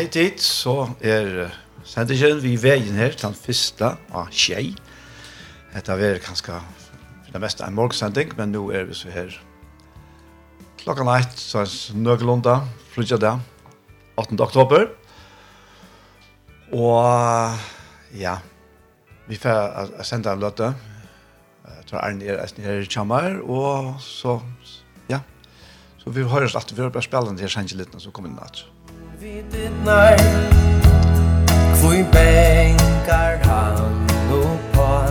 hei tid, så er sendingen vi veien her til den første av tjei. Dette er kanskje for det meste en morgensending, men nå er vi så her klokka natt, så er nøglunda, flytja det, 8. oktober. Og ja, vi får sende en løte. Jeg tror Arne er her i Kjammer, og så, ja. Så vi høres at vi har bare spillende her, sender litt, så kommer vi natt vi dittnar Kvui bänkar han uppa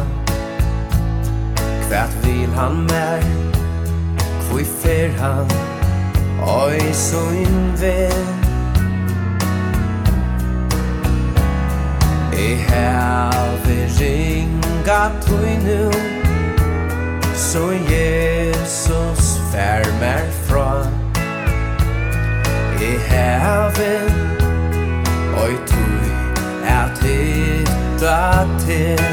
Kvärt vil han mer Kvui fer han Oi, så invel I have ringa tui nu Så Jesus fær mer fra i havet Oi i tui er titta til.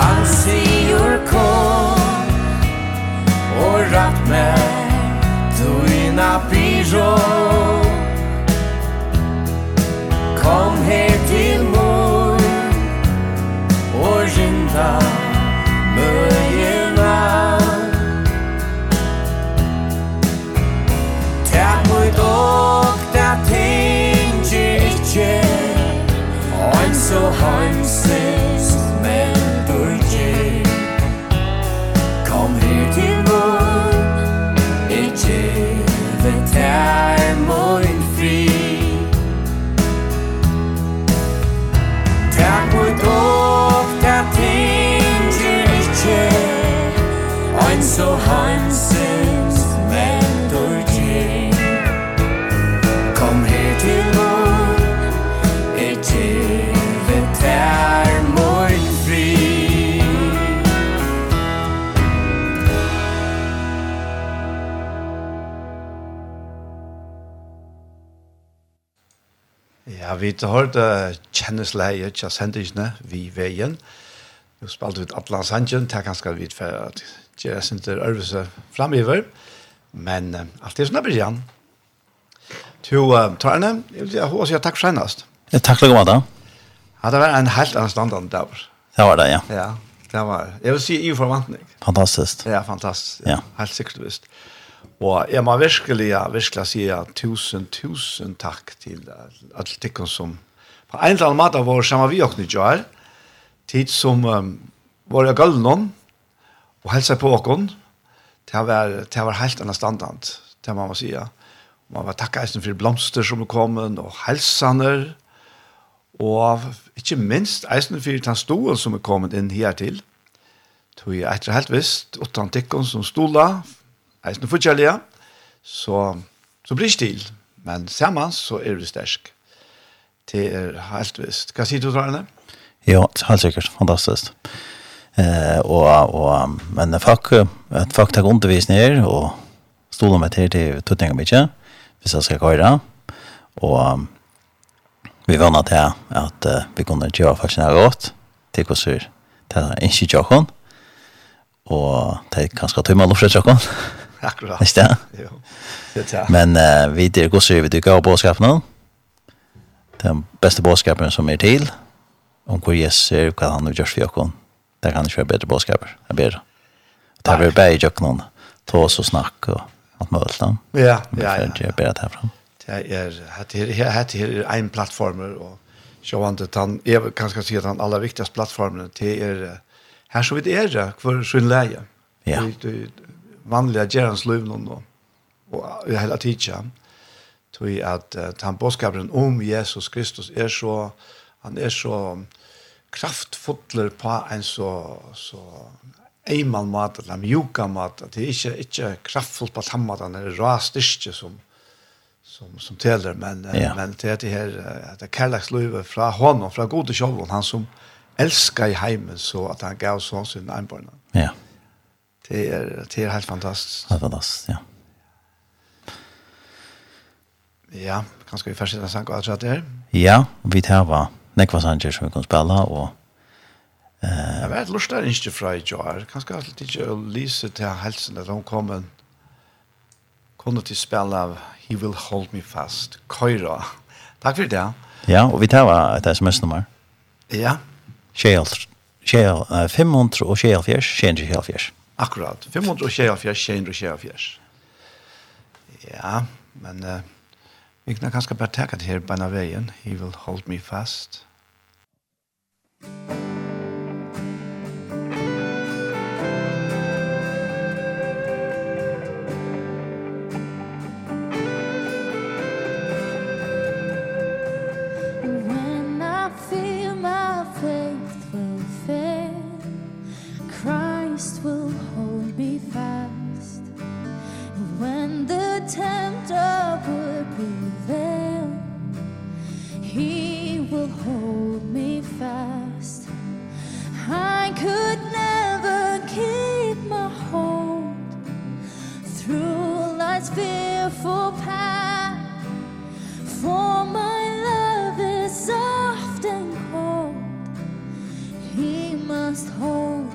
Han sier kom Og ratt meg Tuina byrå Kom her tær vi har hørt uh, kjennesleie til sendingene vi veien. Vi spalte ut Atlan Sanchen, det er ganske vidt for at jeg synes det er øvelse framgiver. Men uh, alt er sånn er brygjant. To uh, Tarne, jeg vil si at jeg takk for senest. Ja, takk for det. Ja, det var en helt annen standard der. Det var det, ja. Ja, det var. Jeg vil si i forvantning. Fantastisk. Ja, fantastisk. Ja. Helt sikkert visst. Ja. Og jeg må virkelig, virkelig si tusen, tusen takk til alle tikkene som på en eller annen måte var sammen vi åkne ikke her, tid som um, var i gøy og helse på åkken, det var, det var helt annet standard, det må man si. Man var takket eisen for blomster som kom, og helsene. og ikke minst eisen for den stolen som er kommet inn her til. Tog jeg etter helt visst, åttan tikkene som stola, eisen forskjellige, så, så blir det stil. Men sammen så er det stersk. Det er helt visst. Hva sier du, Trane? Ja, helt sikkert. Fantastisk. Eh, og, og, men folk, at folk tar undervisning her, og stoler meg til til tøtninger mye, hvis jeg skal køre. Og vi vann at, jeg, at vi kunne gjøre faktisk nær godt, til hvordan det er ikke tjokken, og det er ganske tøymer lovfrøtjokken. Akkurat. Ikke det? Jo. Det er Men uh, vi der går vi dykker av bådskapen nå. Den beste bådskapen som er til. Om hvor Jesus er, hva han har gjort for jokken. det kan ikke være bedre bådskaper. Jeg ber. Det er vel bare i jokken. oss og snakk og alt mulig. Ja, ja, ja. Jeg ber det herfra. Det er, det er, er en plattformer og så vant det han är kanske si at han aller viktigste plattformen det er her så vidt er det, för sin leie. Ja. Det vanliga gerans liv någon då. Och i hela tiden tror jag att uh, han boskapen om Jesus Kristus är så han är så kraftfuller på en så så eimal mat eller mjuka mat det är inte ikke kraftfullt på samma er rast ikke som som som täller men ja. men det det här att det kallas löva honom fra gode själv han som älskar i heimen, så att han gav sånn sin anbarn. Ja. Det er, det er helt fantastiskt. Helt fantastisk, ja. Ja, kanskje vi først en sang og alt det her? Ja, vi tar hva nekva sanger som vi kan spille, og... Uh, jeg vet, lort er ikke fra i jar. Kanskje alt ikke å lyse til helsen at hun kommer kunne til spille av He Will Hold Me Fast, Køyra. Takk for det. Ja, og vi tar hva et sms-nummer. Ja. Kjell, kjell, uh, 500 og kjell fjers, kjell fjers. Akkurat. 524-624. Ja, men uh, vi kan kanskje bare takke det her på en av veien. He will hold me fast. Musik fast. I could never keep my hold. Through life's fearful path. For my love is soft and cold. He must hold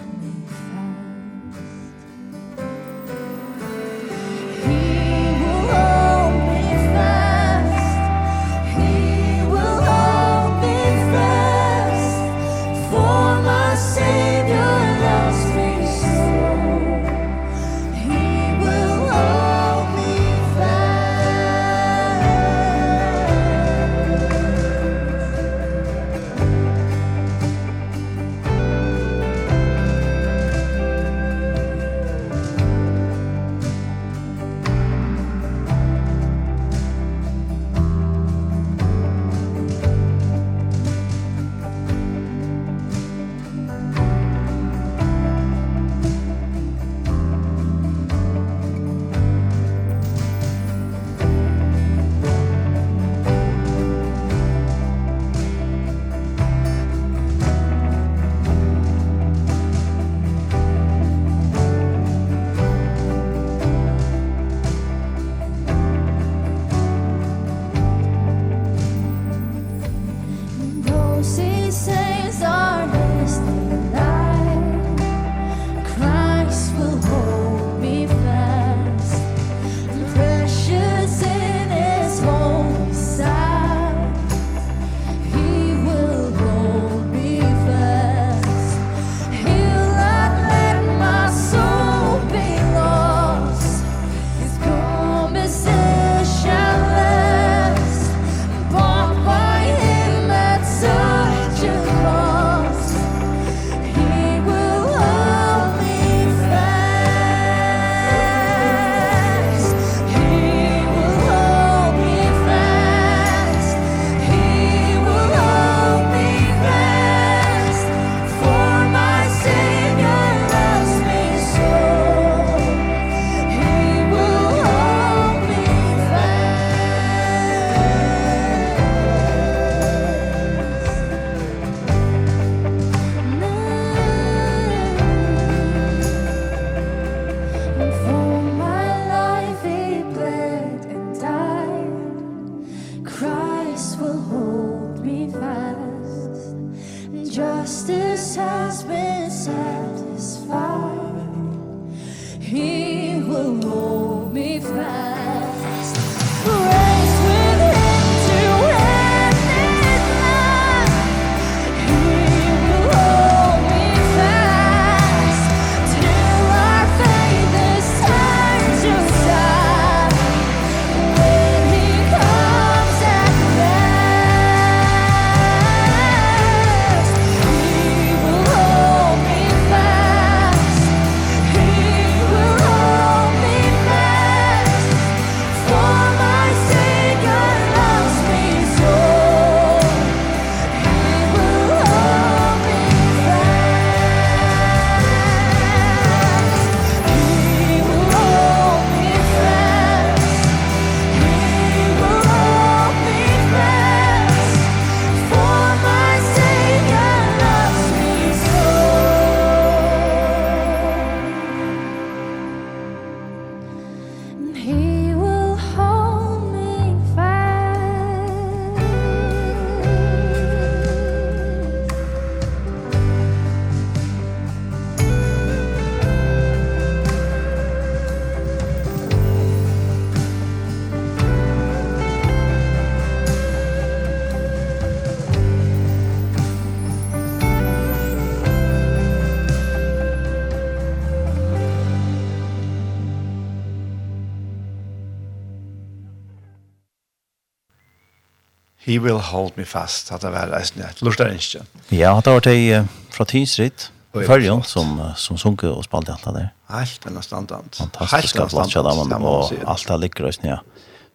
He will hold me fast, at det var eisen et er ikke. Ja, det var det fra tidsritt, Följon som som sjunker och spelade allt där. Allt den standard. Fantastiska platser där man och allt där ligger just nu.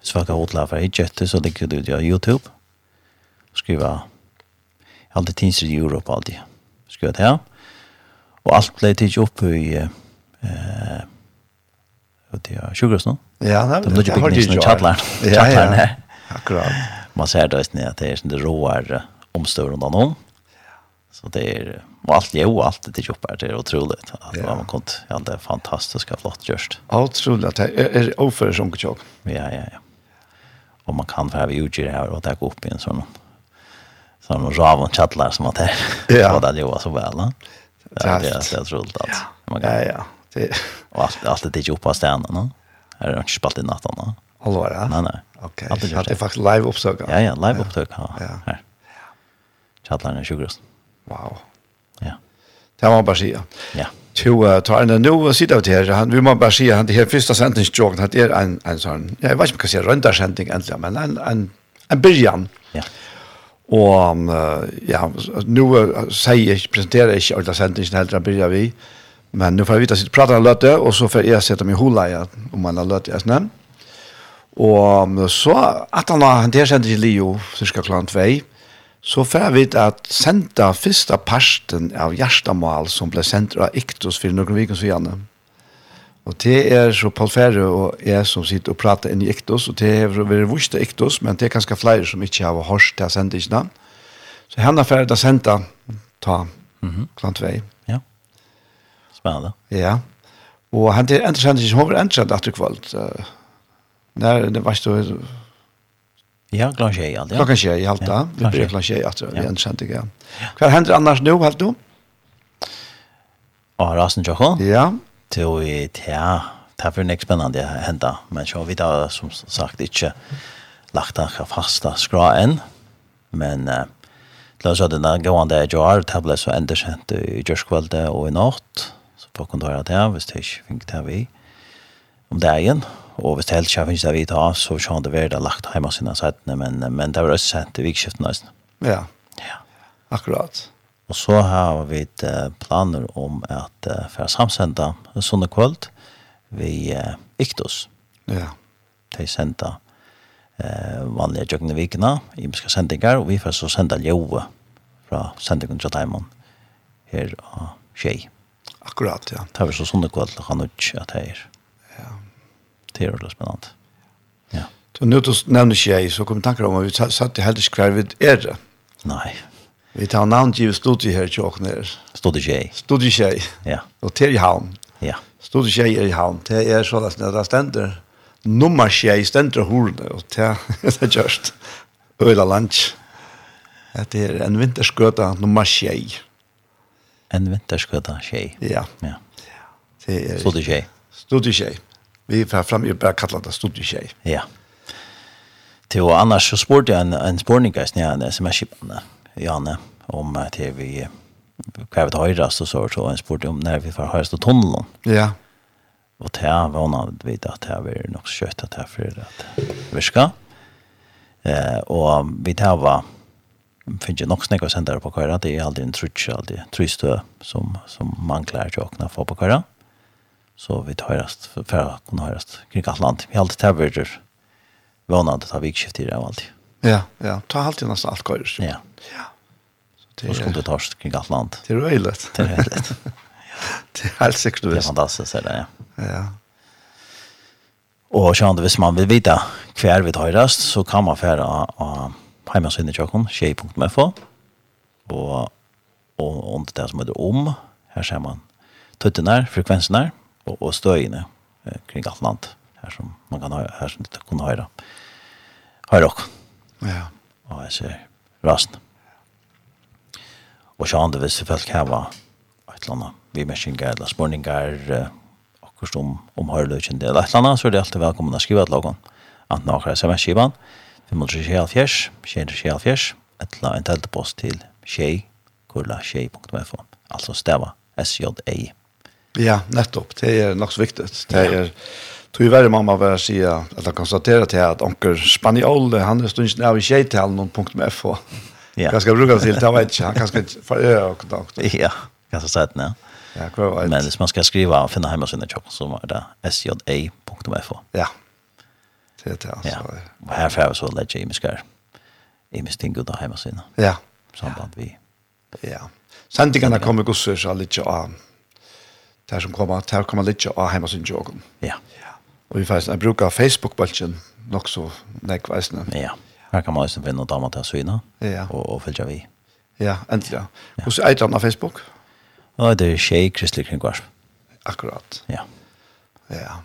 Så jag har odlat för ett så ligger det på Youtube. Skriva allt det i Europa allt. Skriva det här. Och allt blev till upp i eh uh, det är sugars nå. Ja, det är mycket big business chatlar. Ja, ja. Akkurat man ser det istället att det är sånt råare omstörande någon. Så det är allt jo allt det jobb är det är otroligt att ja. man kont ja det är fantastiska flott just. Otroligt det är offer som jag. Ja ja ja. Och man kan för vi utger här och ta upp i en sån som Ravon chatlar som att det ja. och det var så väl. Ne? Det är det jag tror att. Ja ja. ja. Det och allt allt det jobb på stenen, va? Är det inte spalt i natten, va? Allvar, ja. Nej nej. Okej. Okay. Så det är faktiskt live uppsök. Ja, ja, live uppsök. Ja. ja. Chatlarna 20. Wow. Ja. Det var bara säga. Ja. Jo, tar en nu sitter det här. Han vill man bara säga han det här första sändningsjogen hade er en en sån. Jag vet inte vad jag ska runda sändning äntligen, men en en en början. Ja. Och ja, nu säger jag presenterar jag alla sändningen helt där börjar vi. Men nu får vi ta sitt prata lite och så får jag sätta mig hålla jag om man har lite jag snämt. Og så, at han har hentert sendt i Lio, cirka klant vei, så får vi at senda første parsten av Gjerstamal som ble sendt av Iktus for noen vikens vijane. Og det er så Paul Ferre og jeg som sitter og prater inn i Iktus, og det er veldig vurs til Iktus, men det er ganske flere som ikke har hørt til å sende ikke navn. Så henne har ferdig å sende ta mm -hmm. klant vei. Ja. Spennende. Ja. Og han er interessant ikke, hun var sendt etter kvalt, uh, När det var så Ja, klockan tjej allt. Ja. Klockan tjej allt. Ja, vi blir klockan tjej att vi än sent igen. Vad händer annars nu helt då? Ja, rasen jag Ja. Till vi ja, det för nästa spännande hända, men så vi där som sagt inte lagt han fasta skra än. Men eh Lars hade den gående där jag har tablet så ända kjent i Jörskvald och i natt. Så folk på kontoret där, hvis det fick det vi om dagen och visst helt finnes det vi ha så kan det vara lagt hjemme sine sätten men men det var også sent i vikskiftet nesten. Ja. Ja. Akkurat. Og så har vi planer om at uh, for å samsende sånne kvöld, vi uh, Iktus. Ja. De sända eh vanlige jökna vikene, i ska sändningar og vi får så sende ljøve fra sendingen til Timon her av tjej. Akkurat ja. Det var så sånne kväll han och att Ja det er veldig spennende. Ja. Så nu då nämnde jag så kom tankar om att vi satt i helt skrevet är det. Nei. Vi tar namn till studie här i Åkner. Studie tjej. Studie tjej. Ja. Og til i havn. Ja. Studie tjej i havn. Det er så at det stender nummer tjej stender horne Og det är just Øyla lunch. Det er en vinterskøta nummer tjej. En vintersköta tjei. Ja. Ja. Det är studie tjej. Studie tjej. Vi får fram i bare kallet det stod ikke jeg. Ja. Til og annars så spurte jeg en, en spurning i snedene som er skippende, Janne, om til vi kvar vi høyrast og så, så han spurte om når vi får høyrast og tunnelen. Ja. Og til han var han vidt at det var nok kjøtt at det var at virka. Eh, og vi tar var finns ju nog snäck och på köra det är alltid en trutsch alltid trystö som som man klarar att åkna för på köra. Mm så vi tar høyrast, for å kunne høyrast kring alt land. Vi har alltid tabberter, vånande tar vikskift i det alltid. Ja, ja, ta alltid nästan allt kvar. Ja. Ja. Så det skulle du ta kring alt land. Det är roligt. Det är roligt. det är helt säkert Det är fantastiskt är det, ja. Ja. Och sjön hvis man vill vita kvar vi tar rast så kan man färra av hemmasiden i Tjockon, tjej.mfo och, och under det som heter om. Här ser man tuttenar, frekvenserna, och, och stöjne eh, kring alt land här som man kan höra, här som det kan höra. Höra också. Ja. Och jeg ser rasen. Och så andra vissa folk här var eller annet Vi mäskingar eller spørninger eh, och som om hörlöken del eller annet, så är det alltid välkomna att skriva ett lagon. Antingen har sms-skivan 524 et eller en teltepost till tjej kurla tjej.fm alltså stava sjei Ja, nettopp. Det er nok så viktigt. Det er Tog värre mamma var säga att jag konstaterat här att onkel Spaniol han är stunds av i tjejtal till någon punkt med FH. Ja. Ganska bruka till Det vet jag. Han kanske för ö och kontakt. Ja, ganska sätt nej. Ja, kvar vet. Men hvis man skal skriva og finna hemma sin chock så var det sja.a.f. Ja. Det är det alltså. Ja. Og här får jeg så lägga i mig. I mig stingo där hemma sin. Ja. Samband vi. Ja. Santigarna kommer gossar så lite av där som kommer, där kommer lite av hemma sin joggen. Ja. Och vi faktisk, jag brukar Facebook bulten nog så nekveisende. Ja, her kan man også finne noen damer til å syne, ja. og, og følge vi. Ja, äntligen. Hur ser så er det Facebook? Ja, det er Kjei Kristelig Kringvars. Akkurat. Ja. Ja.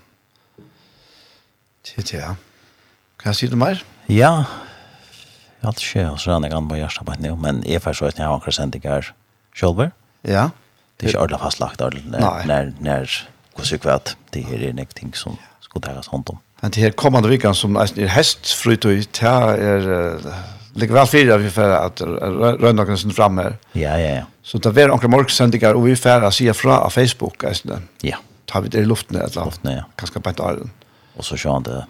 Titt, ja. Kan jag si det mer? Ja. Jeg har alltid skjedd, så rann jeg an på hjertet på et men jeg får faktisk vet jeg har akkurat sendt ikke her selv. Ja. Ja det är inte ordentligt fastlagt när när när hur sig kvart det här är ting som ska tas hand om. Men det här kommande veckan som är hästfrut och det är ligger väl fyra vi för att röndagen sen fram här. Ja, ja, ja. Så det var onkel Mark sändigar och vi färra fra av Facebook alltså. Ja. Tar vi det i luften eller luften ja. Kanske på ett arren. Och så kör det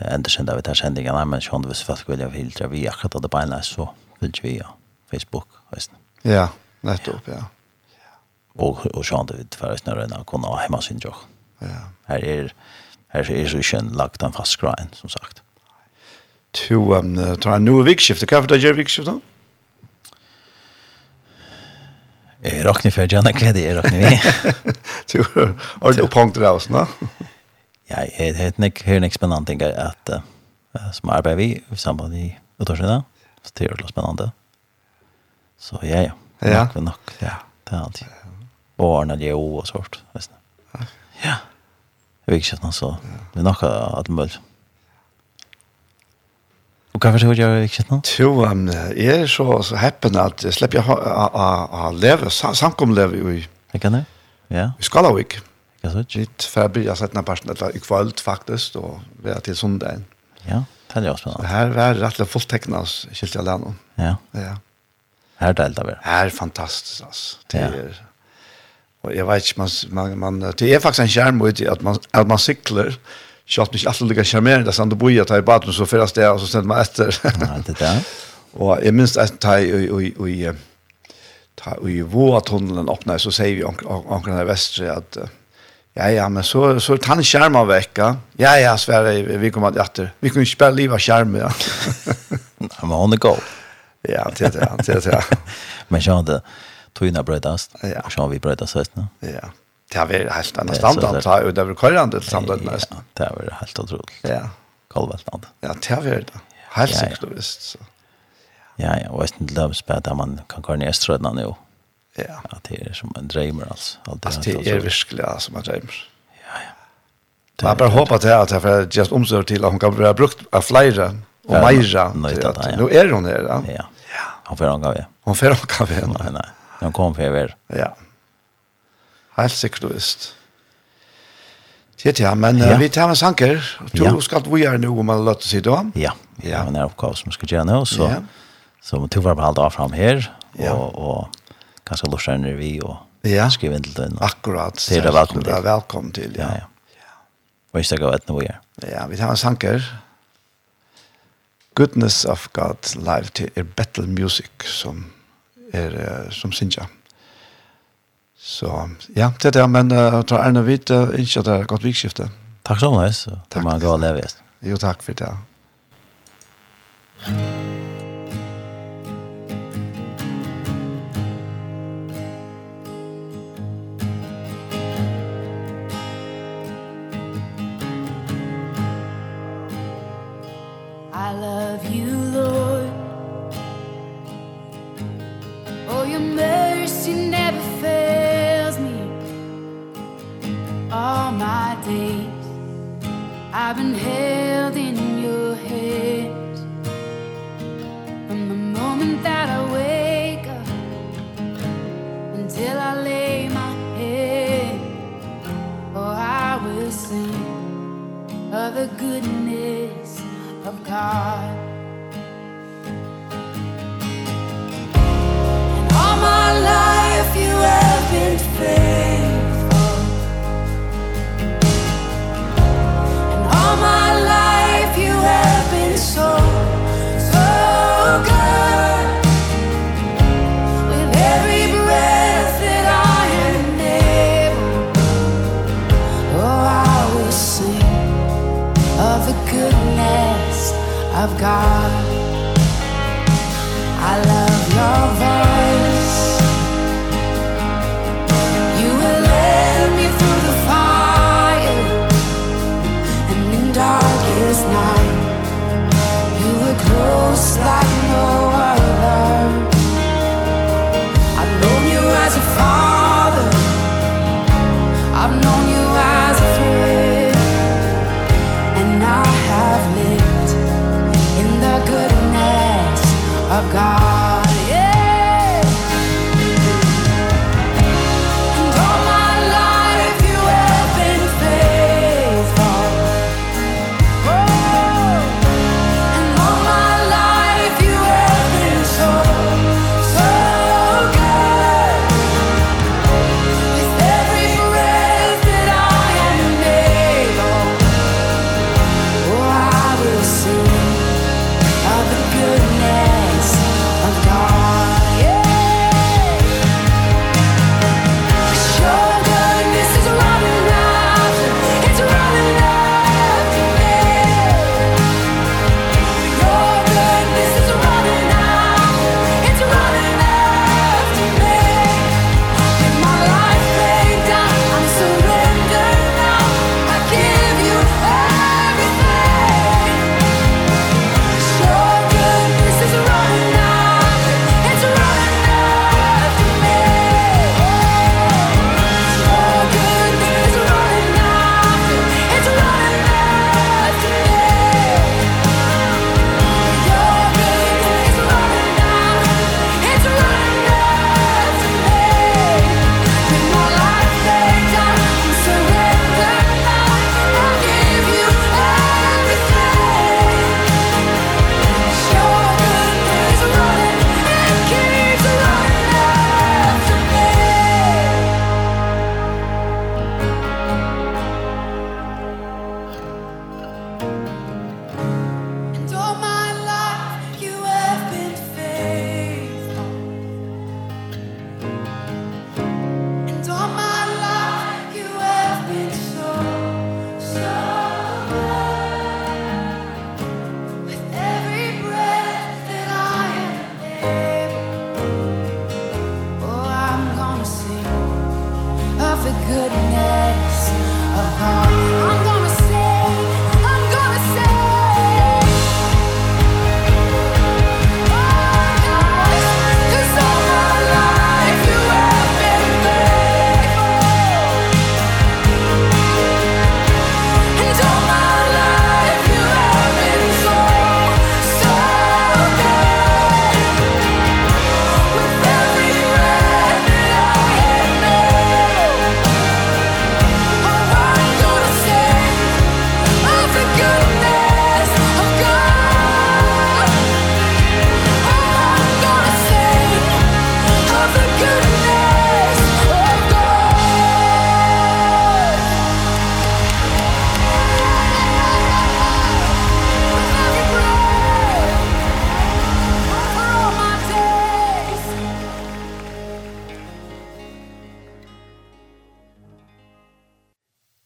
ända sen där vi tar sändningarna men så det vi fast vilja filtra vi akkurat det på så vill vi ja Facebook alltså. Ja, nettopp ja och och sånt det för att när den kunna hemma sin jobb. Ja. Här är här är så skön lagt en fast grind som sagt. To um tar en ny vikskift, kan det göra vikskift då? Jag räknar för Janne Kläder, jag räknar vi. Du har du punkt der också, va? Ja, det är ett hur en spennende ting att som arbeider vi i samband utårsida. Så det är spännande. Så ja, ja. Ja. Nok, nok, ja. Det er alltid barn eller jo og sånt. Ja. Jeg vet ikke inte så. Det er är nog att mulig. Og hva forstår jeg ikke nå? Jo, um, jeg er så, så heppen at jeg slipper å leve, samkom leve i Jeg kan det? Ja. Vi skal jo ikke. Jeg så ikke. Litt ferdig, jeg setter parten etter i kveld faktisk, og vi er til søndagen. Ja, det er jo spennende. Så her er rett og slett fullt tekna oss, skilt jeg alene. Ja. Ja. Her er det alt det. Her er fantastisk, altså. Det er... Ja Og jeg vet ikke, man man, man det er faktisk en skjerm ut i at man at man sykler, så at man ikke alltid lika charmerande att sanda boja ta i baden så förras sted, og så sender man etter. Ja, det er det. Og jeg minns at ta i och i ta i våra tunneln så sier vi ankarna i väster att Ja, ja, men så, så tar han skärma vecka. Ja, ja, Sverige, vi kommer att jätter. Vi kunde spela liv av skjermen, ja. men hon er god. Ja, det er det, det er det. Men så det tøyna brøytast, ja. og så vi brøytast nu. Ja, det har vært helt annet standard, det har vært over køyrande til standard nesten. Ja, det har vært helt utrolig. Ja. Kolveltland. Ja, det har vært det. Helt sikkert og visst, så. Ja, ja, og jeg synes det er der man kan gå ned i strødene nå. Ja. At det er som en dreimer, altså. Altså, det er virkelig, som man dreimer. Ja, ja. Man bare håper til at jeg får just omsorg til at hun kan være brukt av flere og meira. Nå er hun her, ja. Ja, hun får angave. Hun får angave, nei. Nei, nei han kom för er. Ja. Helt sikkert visst. Det ja, men ja. vi tar med sanker. Du ja. skal vi gjøre noe om alle løtte sier da. Ja, ja. det er oppgave som vi skal gjøre nå, så, ja. så må du være på av frem her, ja. og, og kanskje lorser en revy og ja. skrive inn til den. Akkurat. Det er velkommen til. Velkommen til, ja. ja, ja. Og ikke det vet noe vi gjør. Ja, vi tar med sanker. Goodness of God live til er battle music som er, som synsja. Så ja, det er det, men uh, tar Erne vidt, uh, ikke at det er godt vikskifte. Takk så mye, så det må gå og leve. Jo, takk for det. Takk.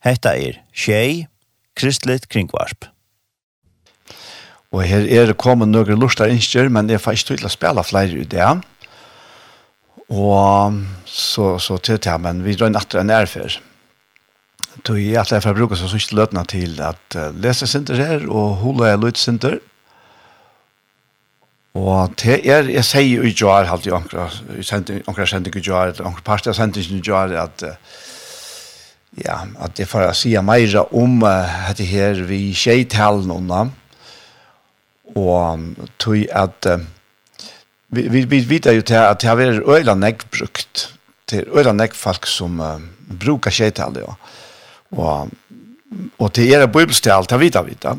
Hetta er Tjei, Kristelig Kringvarp. Og her er kommet noen lustar innskjer, men jeg får ikke til å spille flere ut det. Og så, så til det, men vi drar en atter enn erfer. Tog at jeg får bruke så sørste løtene til at lese sinter her, og hula er løt sinter. Og til er, jeg sier jo i jar, halt i ankra, i sendte ankra sendte i jar, anker parster sendte i jar, at uh, ja, at det får si mer om uh, dette her vi tjejtalen unna, og um, tog at uh, vi, vi, vi vet jo til at det har vært øyla nekk brukt, til øyla nekk folk som uh, brukar tjejtalen, ja. og, og til er bibelstal, det vet vi da.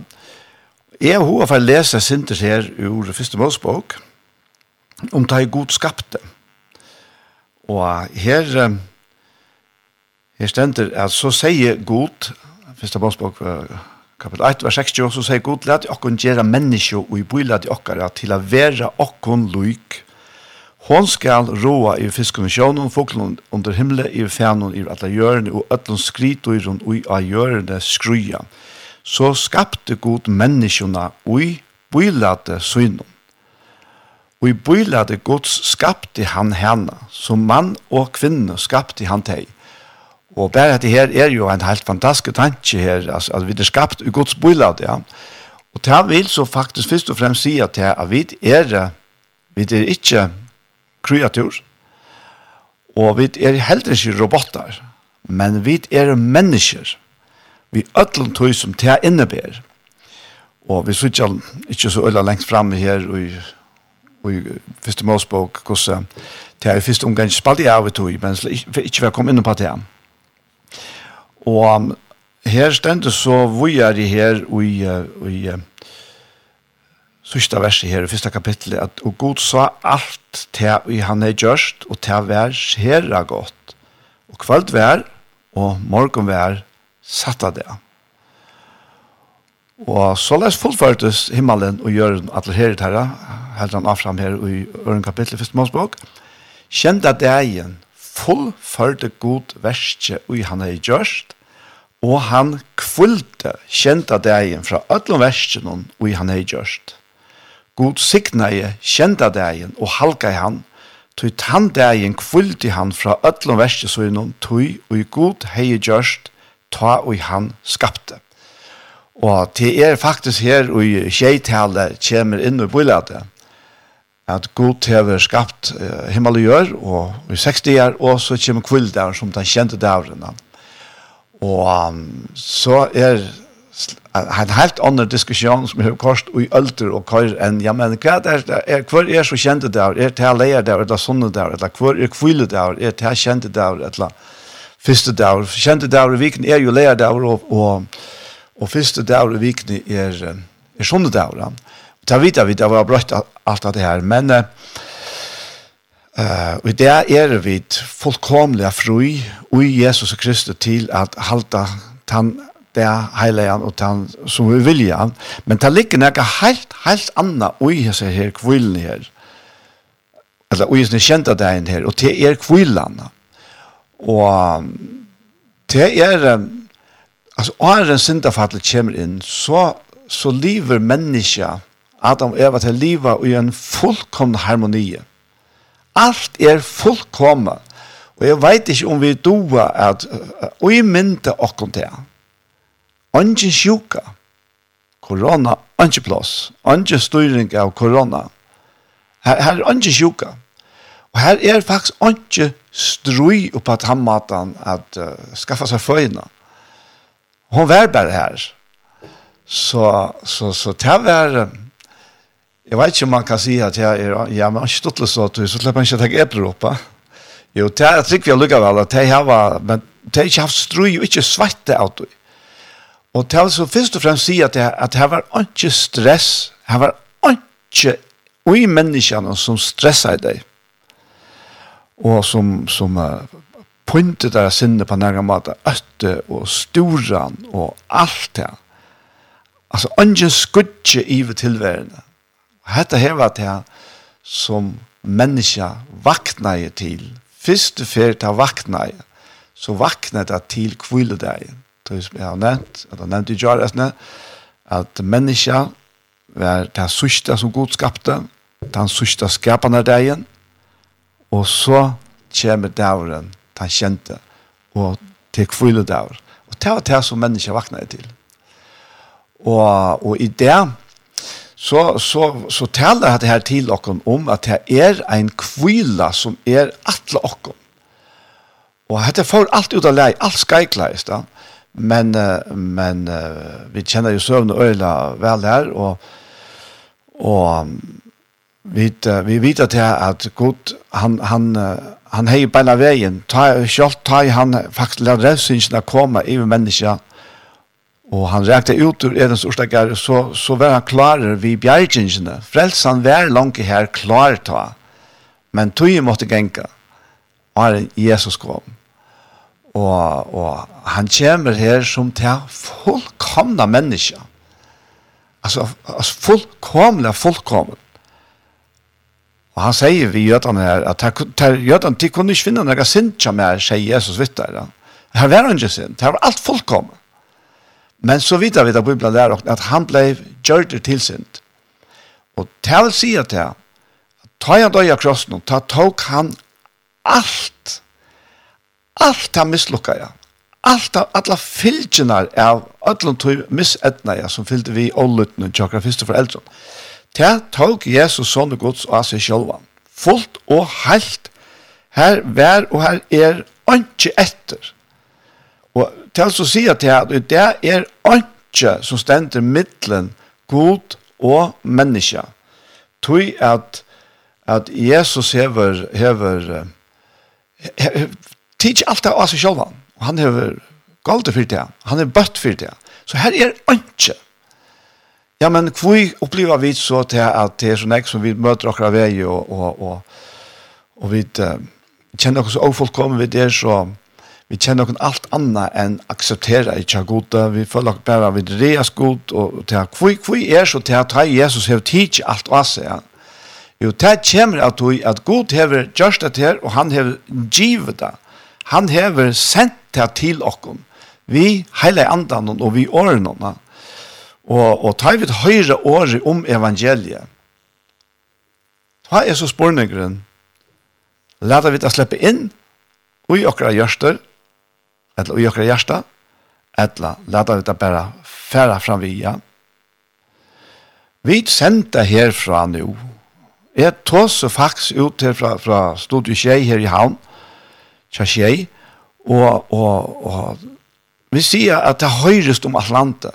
Jeg har hva for å lese sinter her ur første målspåk, om det er god skapte. Og her... Uh, Her stender, at så sier god, første bostbok, kapitel 1, vers 60, så sier god, let okkon gjera menneskje og i bøyla til okkara til a vera okkon luik. Hon skal roa i fiskun og sjån foklen under himle i fænon i alle hjørne og ötlun skrit og i rundt og i hjørne skruja. Så skapte god menneskjona ui i bøyla til synon. Og i bøylade gods skapte han henne, som mann og kvinne skapte han teg. Og bare at det her er jo en helt fantastisk tanke her, altså at vi er skapt i Guds bøylad, ja. Og det vil så faktisk først og fremst si at, at vi er, vi er ikke kreatur, og vi er heller ikke robotar, men vi er mennesker, vi ødlom tog som det innebærer. Og vi sitter ikke så øyla lengt fremme her og i, i første målsbok, hvordan det er i første omgang spalt jeg av i tog, men ikke vi jeg komme inn på det her. Og her stendet så vi er i her i, i, i sørste verset her, i første kapittelet, at og Gud sa alt til vi han er gjørst, og til vær skjera godt. Og kvalt vær, og morgen vær, satt av det. Og så les fullførtes himmelen og gjøren atler her i terra, helder han avfram her i øren kapitlet, første målsbok. Kjent at det er igjen, fullførte god verste og han hei gjørst, og han kvullte kjenta degen fra ötlom versen og han hei gjørst. God signaie kjenta degen og halka i han, tog tann degen kvulti han fra ötlom versen så innom tog og god hei gjørst, ta og han skapte. Og det er faktisk her og i tjeitale kjemer inn i bolaget at Gud hever skapt uh, himmel og gjør, og i 60 år, og så kommer kvilddagen som den kjente dagen. Og um, så er en helt annen diskusjon som er kost i ølter og kør enn, ja, men hva er det? Er, hvor er så kjente dagen? Er det her leier dagen, eller sånne dagen? Eller hvor er kvilde dagen? Er det her kjente dagen? Eller første dagen? Kjente dagen i viken er jo leier dagen, og, og, og første dagen i viken er, er sånne dagen ta vita vi det var brøtt alt det her, men uh, og det er vi fullkomlige fri og i Jesus Kristus til at halta tann det heilagen og tann som vi vilja, men det ligger noe helt, helt annet i hese her kvillen her, eller i hese kjente dagen her, og det er kvillen. Og det er, altså, åren syndafattel kommer inn, så, så lever mennesker Adam og Eva til livet i en fullkomn harmoni. Alt er fullkomne. Og jeg vet ikke om vi doer at og i mynte okkom til. Ongen sjuka. Korona, ongen plås. Ongen styring av korona. Her, her er ongen sjuka. Og her er faktisk ongen strui oppa tammatan at uh, skaffa seg føyna. Hon var bare her. Så, så, så, så det var... Uh, Jeg vet ikke om man kan si at jeg er, ja, men ikke stått litt stått, så slipper man ikke å tenke etter oppe. Jo, det er trygg vi har lukket vel, at jeg har, men det har ikke haft strøy og ikke svette av det. Og det er så først og fremst si at det, at det var ikke stress, det var ikke ui menneskene som stresset deg, og som, som uh, pointet der sinne på nærmere måte, øtte og storan og alt det. Altså, ikke skudde i tilværende Hetta her var det som menneska vaknaje til. Fyrste fer ta vaknaje. Så vakna det til kviledagen. Det som jeg har nevnt, at jeg nevnte i Jaresne, at menneska var det sørste som Gud skapte, den sørste skapende dagen, og så kommer dævren, den kjente, og til kviledævren. Og det var det som menneska vaknaje til. Og, og i det, så, så, så taler det her til dere om at det er en kvila som er atle dere. Og dette får alt ut av lei, alt skeikleis da. Men, men vi kjenner jo søvn og øyla vel her, og, og vi, vi vet at, at Gud, han, han, han heier beina veien, ta, selv ta han faktisk lærer att komme i mennesker, Og han rekte ut ur Edens ordstakar, så, så var han klar vi bjergjengene. Frelsan var langt her klar ta, men tog måtte genka, og Jesus kom. Og, og han kommer her som til fullkomna menneske. Altså, altså fullkomna fullkomna. Og han sier vi jødene her, at jødene, de kunne ikke finne noen sint som er, sier Jesus vidt der. Her var han ikke sint, her var alt fullkomna. Men så vidt vi da Bibelen der, at han ble gjørt til sint. Og til sier til, at ta han døy av krossen, ta tok han alt, alt han mislukka, ja. Alt av alla fylgjene av öllum tog missetna, ja, som fyllde vi ålutne og fyrste for eldre. Til tok Jesus sånne gods av seg sjølvan. Fullt og heilt, her vær og her er ikke etter. Og til å si at det er ikke som stender mittlen god og menneske. Tøy at, at Jesus hever, hever, hever tids alt det av seg selv. Han hever galt for det, han er bøtt for det. Så her er ikke. Ja, men hvor opplever vi så til at det er sånn som vi møter dere av vei og, og, og, og vi uh, kjenner dere så overfullkommen, vi er så, vi kjenner noen alt annet enn akseptere ikke av gode. Vi føler nok bare vi reas god, og til at hvor, er så til at Jesus har tid alt av seg. Ja. Jo, det kommer at, du, at god har gjort det her, og han har givet det. Han har sendt det til oss. Vi hele andan og vi årene. Og, og tar vi et høyre året om evangeliet. Hva er så spørningeren? Lærer vi det slippe inn, og i okra gjørster, eller i okra hjärsta, eller leta vi det bara färra fram via. Vi sender herfra nu. Jeg tås faktisk ut her fra, fra Studio Kjei her i havn, Tja Kjei, og, og, og vi sier at det høyrest om Atlanta.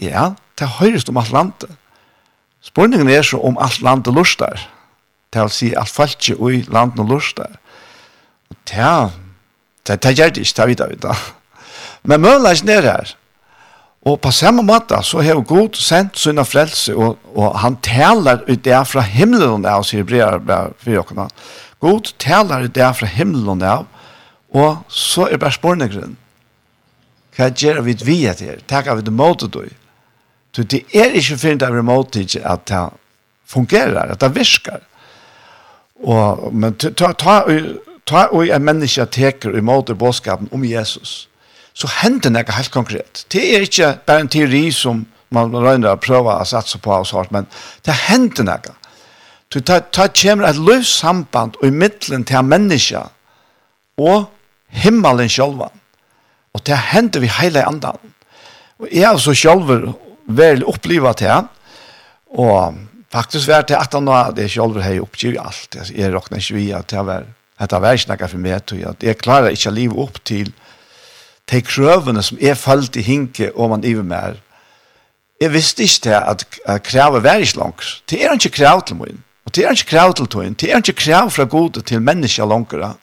Ja, det høyrest om Atlanta. Spurningen er så om alt landet lustar. Det vil si alt falskje i landet lustar. Og det Det det gjør det ikke, det vet jeg da. Men muligheten er her. Og på samme måte så har Gud sendt sine frelse, og, og han taler ut det fra himmelen av, sier brev for dere. God taler ut det fra himmelen av, og så er bare spørnegrunnen. Hva gjør vi vi etter? Takk av det måte du? Så det er ikke fint av det måte ikke at det fungerer, at det virker. Og, men ta, ta, ta ta og en menneske teker i måte bådskapen om Jesus, så hender det helt konkret. Det er ikke bare en teori som man røyner å prøve å satse på og sånt, men det hender noe. Så det ta, kommer et løssamband i midtelen til en menneske og himmelen selv. Og det hender vi hele andan. Og jeg har så selv vel opplevet det, og faktisk vært det at han nå, det er selv har jeg oppgivet alt. Jeg råkner ikke vi at det har vært at det var ikke noe for meg, tror jeg. Jeg klarer ikke å leve opp til de krøvene som er falt i hinke og man iver mer. Jeg visste ikke det at, at kravet var ikke langt. Det er ikke krav til min. Og det er ikke krav til tøyen. Det er ikke krav fra gode til mennesker langere.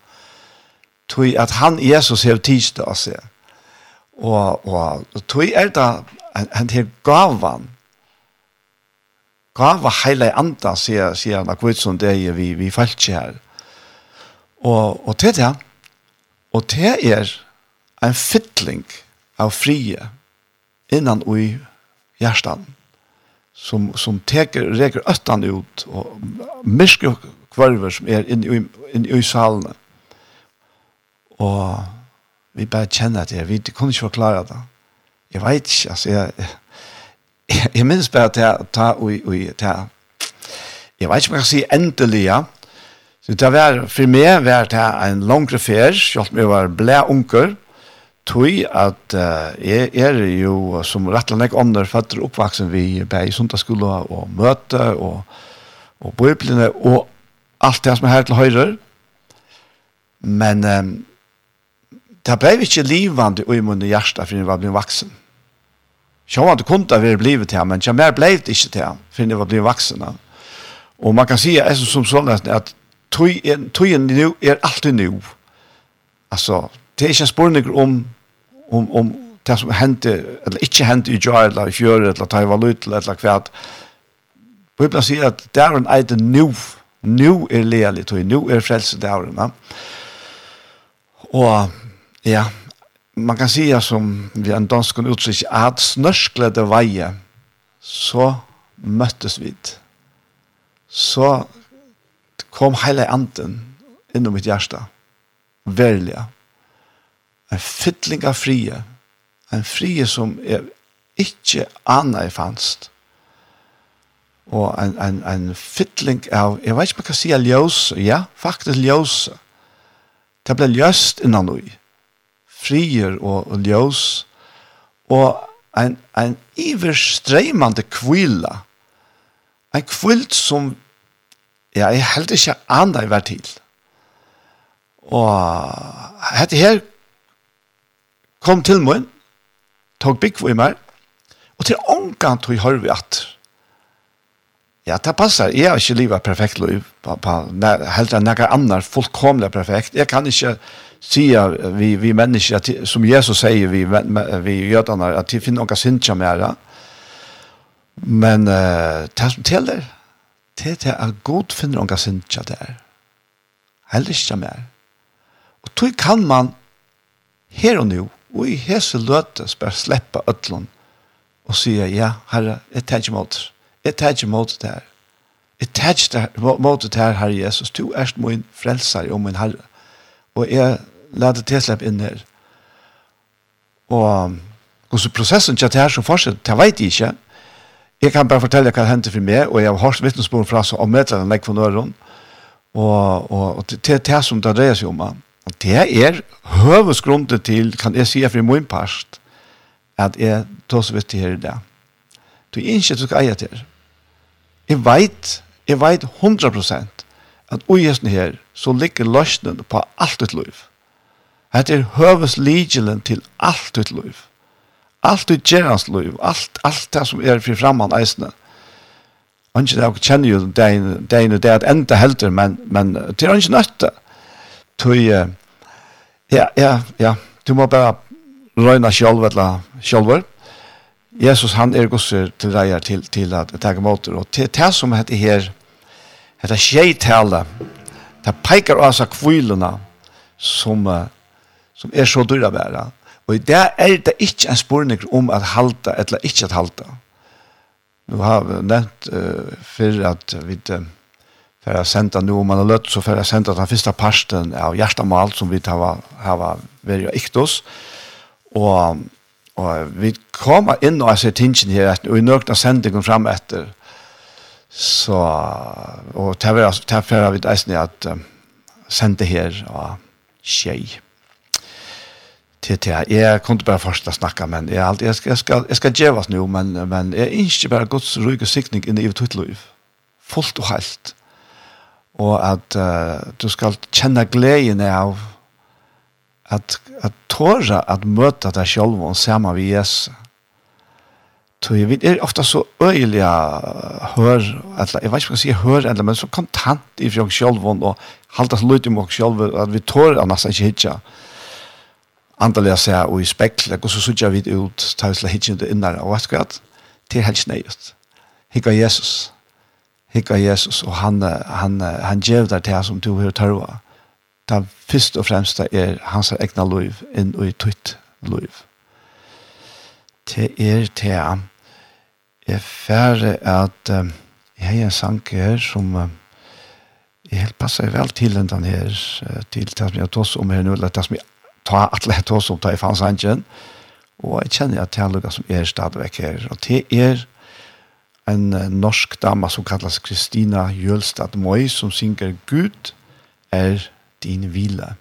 Tøy at han, Jesus, har tids til å se. Og, og og tøy er det en, en her gavan. Gava heile andre, sier, sier han akkurat som det er vi, vi falt ikke her. Og, og til det, og til er en fytling av frie innan ui hjertan som, som teker, reker øttan ut og myrke kvarver som er inne i, inne i salene. Og vi bare kjenner det, vi kunne ikke forklare det. Jeg vet ikke, altså, jeg, jeg, jeg minns bare til å ta ui, ui, ta. til, jeg vet ikke om jeg kan si endelig, ja, Så det var for meg var det en langere fer, selv om jeg var blæ unker, tog at uh, jeg er jo som rett og slett ånder fatter oppvaksen vi ble i sundagsskolen og møte og, og bøyplene og alt det som er her til høyre. Men um, det ble ikke livende i munnen hjertet for jeg var blitt vaksen. Sjå han kunne det være blivet til men jeg mer ble det ikke til for jeg var blitt vaksen. Og man kan si, jeg som sånn at tøyen nu er alltid nu. Altså, det er ikke en spørning om, om, om det som hendte, eller ikke hendte i jar, eller i fjør, eller ta i valut, eller hva. Bibelen sier at det er det nu. Nu er lelig tøy, nu er frelse dæren. Ja. Og ja, man kan si som vi en dansk utsikker, at snørsklede veie, så møttes vi. Så kom heile anden inn i mitt hjerte. Verliga. En fytling av frie. En frie som er ikke anna i fanst. Og en, en, en fytling av, jeg vet ikke om jeg kan si ljøs, ja, faktisk ljøs. Det ble ljøst innan noe. Frier og, og ljøs. Og en, en iverstreimande kvila. En kvilt som Ja, jeg held ikke andre hver til. Og dette her kom til meg, tog bygg for meg, og til ångan tog hør vi at ja, det passer. Jeg har ikke livet perfekt liv, på, på, helt enn noen annen fullkomlig perfekt. Jeg kan ikke si vi, vi mennesker, som Jesus sier, vi, vi jødene, at vi finner noen synd mer. Men uh, det som teller, til til at god finner unga sindsja der. Heller ikke mer. Og tog kan man her og nå, og i hese løtes bare slippe ødlån og sier, ja, herre, jeg tar ikke mot det. Jeg tar ikke mot det her. Jeg tar ikke mot det her, herre Jesus. Du er min frelser og min herre. Og jeg lader det til slippe inn her. Og, og så prosessen til det her som fortsetter, det vet jeg ikke, jeg kan bare fortelle hva det hendte for meg, og jeg har hørt vittnesbord fra så om etter enn for nøren, og, og, og det er det som det dreier seg om. Og det er høvesgrunnet til, kan jeg si for min part, at jeg tar så vidt her i det. Du er ikke du skal eie til. Jeg vet, jeg vet 100 at ui her, så ligger løsnen på alt ditt liv. Det er høves ligelen til alt ditt liv. Alt i gjerans liv, alt, alt det som er fri framman eisne. Anki det kjenner jo dein, dein og det at enda helder, men, men det er anki nøtte. Tøy, ja, ja, ja, du må bare røyna sjolv, eller sjolver. Jesus han er gosser til reier til, til at tega måter, og til det som heter her, heter skjeitale, det peikar av seg kvilene som, som er så dyra Og det er det ikke en spørning om at halta eller ikke at halta. Nå har vi nevnt uh, før at vi uh, for jeg sendte nå om man har løtt, så for jeg sendte den første parsten av hjertemål som vi har, har vært ikke hos. Og, og vi kommer inn og ser tingene her, og i nøkna sendingen frem etter. Så, og det var for jeg vet eisen at um, sendte her av tjej till till jag kunde bara första snacka men jag jeg, jag ska jag ska jag ska ge nu men men jag inte bara Guds rygg och siktning inn i ditt liv. Fullt och helt. Och att uh, du skal känna gleden av att att tåra att möta dig själv och samma vi Jesus. Så jag vet, är ofta så öjliga hör, eller, jag vet inte vad jag sier hør, eller, men så kontant i fjong själv och halta så lite i mok själv att vi tårar nästan inte hittar andaliga seg og i spekla, og så sutja vi ut, ta vi slik hittjende innar av vaskrat, til helst nøyest. Hikka Jesus. Hikka Jesus, og han, han, han gjev der til som du hører tørva. Det først og fremst er hans egna liv inn og i tutt liv. Til er til jeg færre at um, jeg har en sang her som jeg helt passer vel til den her, til det som jeg tås om her nå, eller det som jeg ta alle etter oss om det i fansangen. Og jeg kjenner at det er noe som er stadigvæk her. Og det er en norsk dama som kallas Kristina Jølstad Møy, som synger «Gud er din hvile».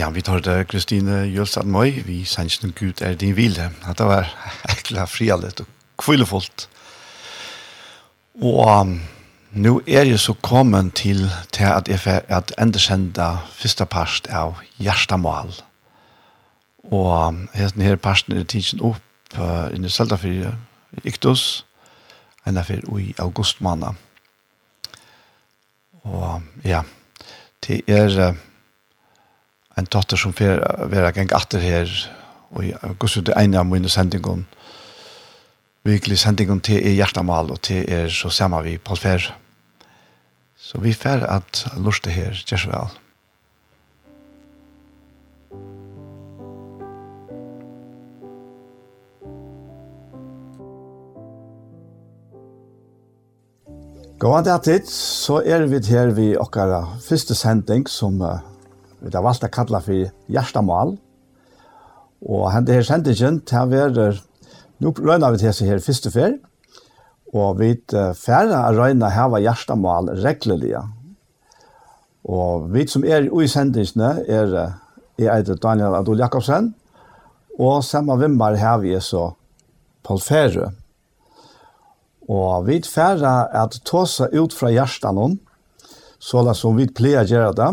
Ja, vi tar det Kristine Jølstad Møy, vi sender den Gud er din vilje. At det var ekla frialet og kvillefullt. Og um, nu er jeg så kommet til, til at jeg får at endesenda første part av Gjerstamal. Og um, denne her parten er tidsen opp uh, i Seltafyr Iktus, enda derfor i august måned. Og ja, det er... Uh, en dotter som fer vera gang atter her og i august det ene av mine sendingen virkelig sendingen til er hjertemal og til er så samme vi på fer så vi fer at lurte her gjør så vel. Gåan det så er vi her vi okkara første sending som uh, vi har valgt å kalle for Gjerstamal. Og henne her sendingen til å være, nå røyner vi til seg her første fer, og vi færre her var Gjerstamal reglelige. Og vi som er i sendingene er, er heter Daniel Adol Jakobsen, og samme vimmer her vi så Paul Færø. Og vi færre at ta seg ut fra Gjerstamal, noen, så som vi pleier å gjøre det,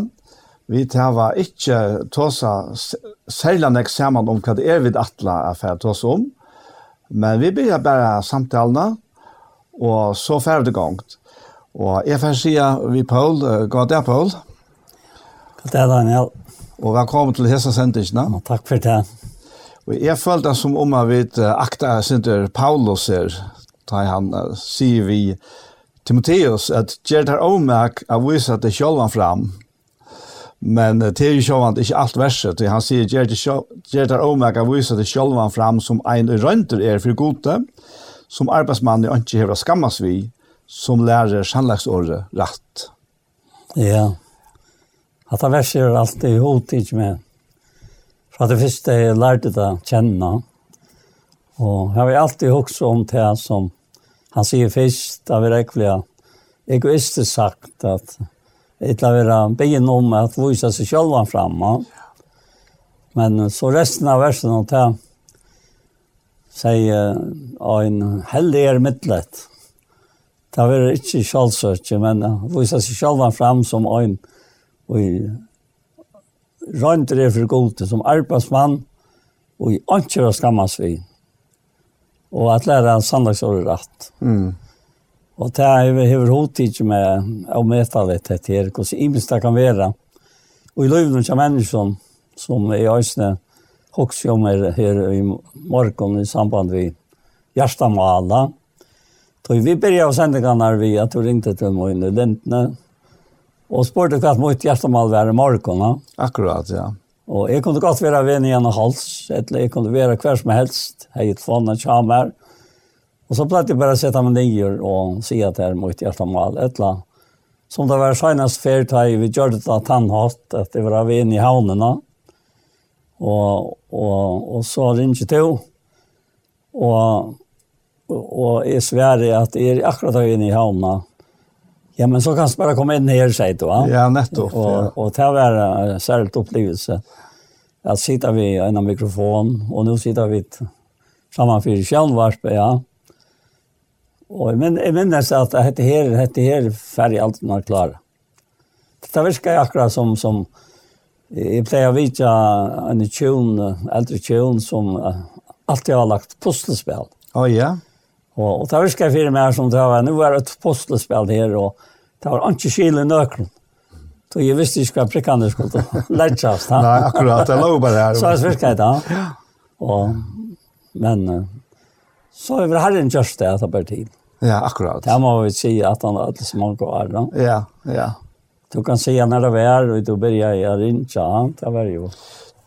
Vi tava ikkje tåsa særlig nek saman om hva det er vi atla er for tåsa om, men vi byrja bare samtalene, og så ferdig gongt. Og jeg får si vi Paul, god dag Paul. God dag Daniel. Og velkommen til hessa sendingen. Ja, takk for det. Og jeg følte som om jeg vet akta Sinter Paulus her, da han uh, sier vi Timotheus at Gjertar Omak er viset det sjølvan fram, Men det er jo så att inte allt värre. Han sier ger det ger det omega visa det själva fram som ein rønter er for gode som arbeidsmann i inte hever skammas vi som lærer sannlagsåret rett. Ja. at det verset er alltid hot ikke med. För att det første jeg lærte det kjenne, og jeg har alltid hokst om det som han sier säger först av verkliga egoistisk sagt att Etla vera begyn om at visa seg själva fram. Men så resten av versen og ta säger en heldig er mittlet. Det var ikke kjallsøtje, men vise seg sjálvan fram som ein og rønt det for gode, som arbeidsmann og i ønsker og skammas vi. Og at læra sannlagsåret rett. Mm. Og det er hever hot ikke med å møte litt etter her, hvordan imens det kan være. Og i løyvnum av menneskene som er i øsne også om er her i morgen i samband med Gjertamala. Så vi begynte å sende ganger vi at du ringte til meg i Lentene, og spurte hva mot Gjertamal være i morgen. Akkurat, ja. Og jeg kunne godt være venn igjen og hals, eller jeg kunne være hver som helst, jeg hadde fått noen kjamer, og Och så platt jag bara sätta meg ner och si att det er mot hjärta mal ettla. Som det var senest ferdig, vi gjør det da han at att det var vi inne i havnene. Och, och, och så ringde till. Och, och i at att är akkurat da inne i havnene. Ja, men så kan bara komma inn her, sier du, va? Ja, nettopp. Ja. Och, och det var en särskild upplevelse. Att sitta vid en mikrofon, och nu sitter vi framför skjälvarp, ja. Og men jeg minnes at dette her, dette her ferdig alt når klare. Dette virker jeg akkurat som, som jeg pleier å vite en tjun, eldre tjun som alltid har lagt puslespill. Å oh, ja? Og, og det virker jeg for meg som det var, nå er et puslespill her, og det var ikke skil i nøklen. Så jeg visste ikke hva prikkene skulle lære. Nei, akkurat, det lå bare her. Så det virker jeg da. Og, men så er det herren gjørst det, at det bare tid. Ja, akkurat. Det må vi si att han har så som år. går. Ja, ja. Du kan säga när det var och då börjar jag rinja. Det var jo...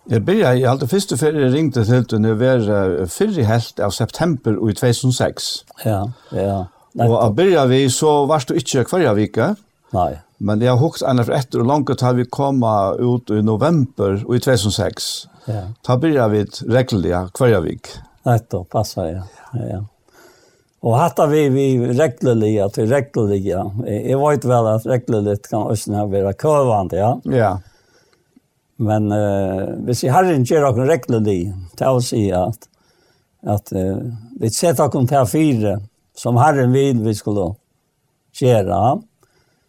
Jeg byrja i alt det første før jeg ringte til til når jeg var fyrre helt av september i 2006. Ja, ja. Og av byrja vi så var du ikke hver vike. Nei. Men jeg har hukt en for etter og langt til vi kom ut i november i 2006. Ja. Da byrja vi regelig hver vik. Nei, da passer jeg. Ja, ja. Og hatta vi vi reglelig, at vi reglelig. Jeg vet vel at reglelig kan også være køvende, ja. Ja. Men uh, hvis jeg har en gjør noen til å si at, at uh, vi setter noen til fire, som Herren vil vi skulle gjøre,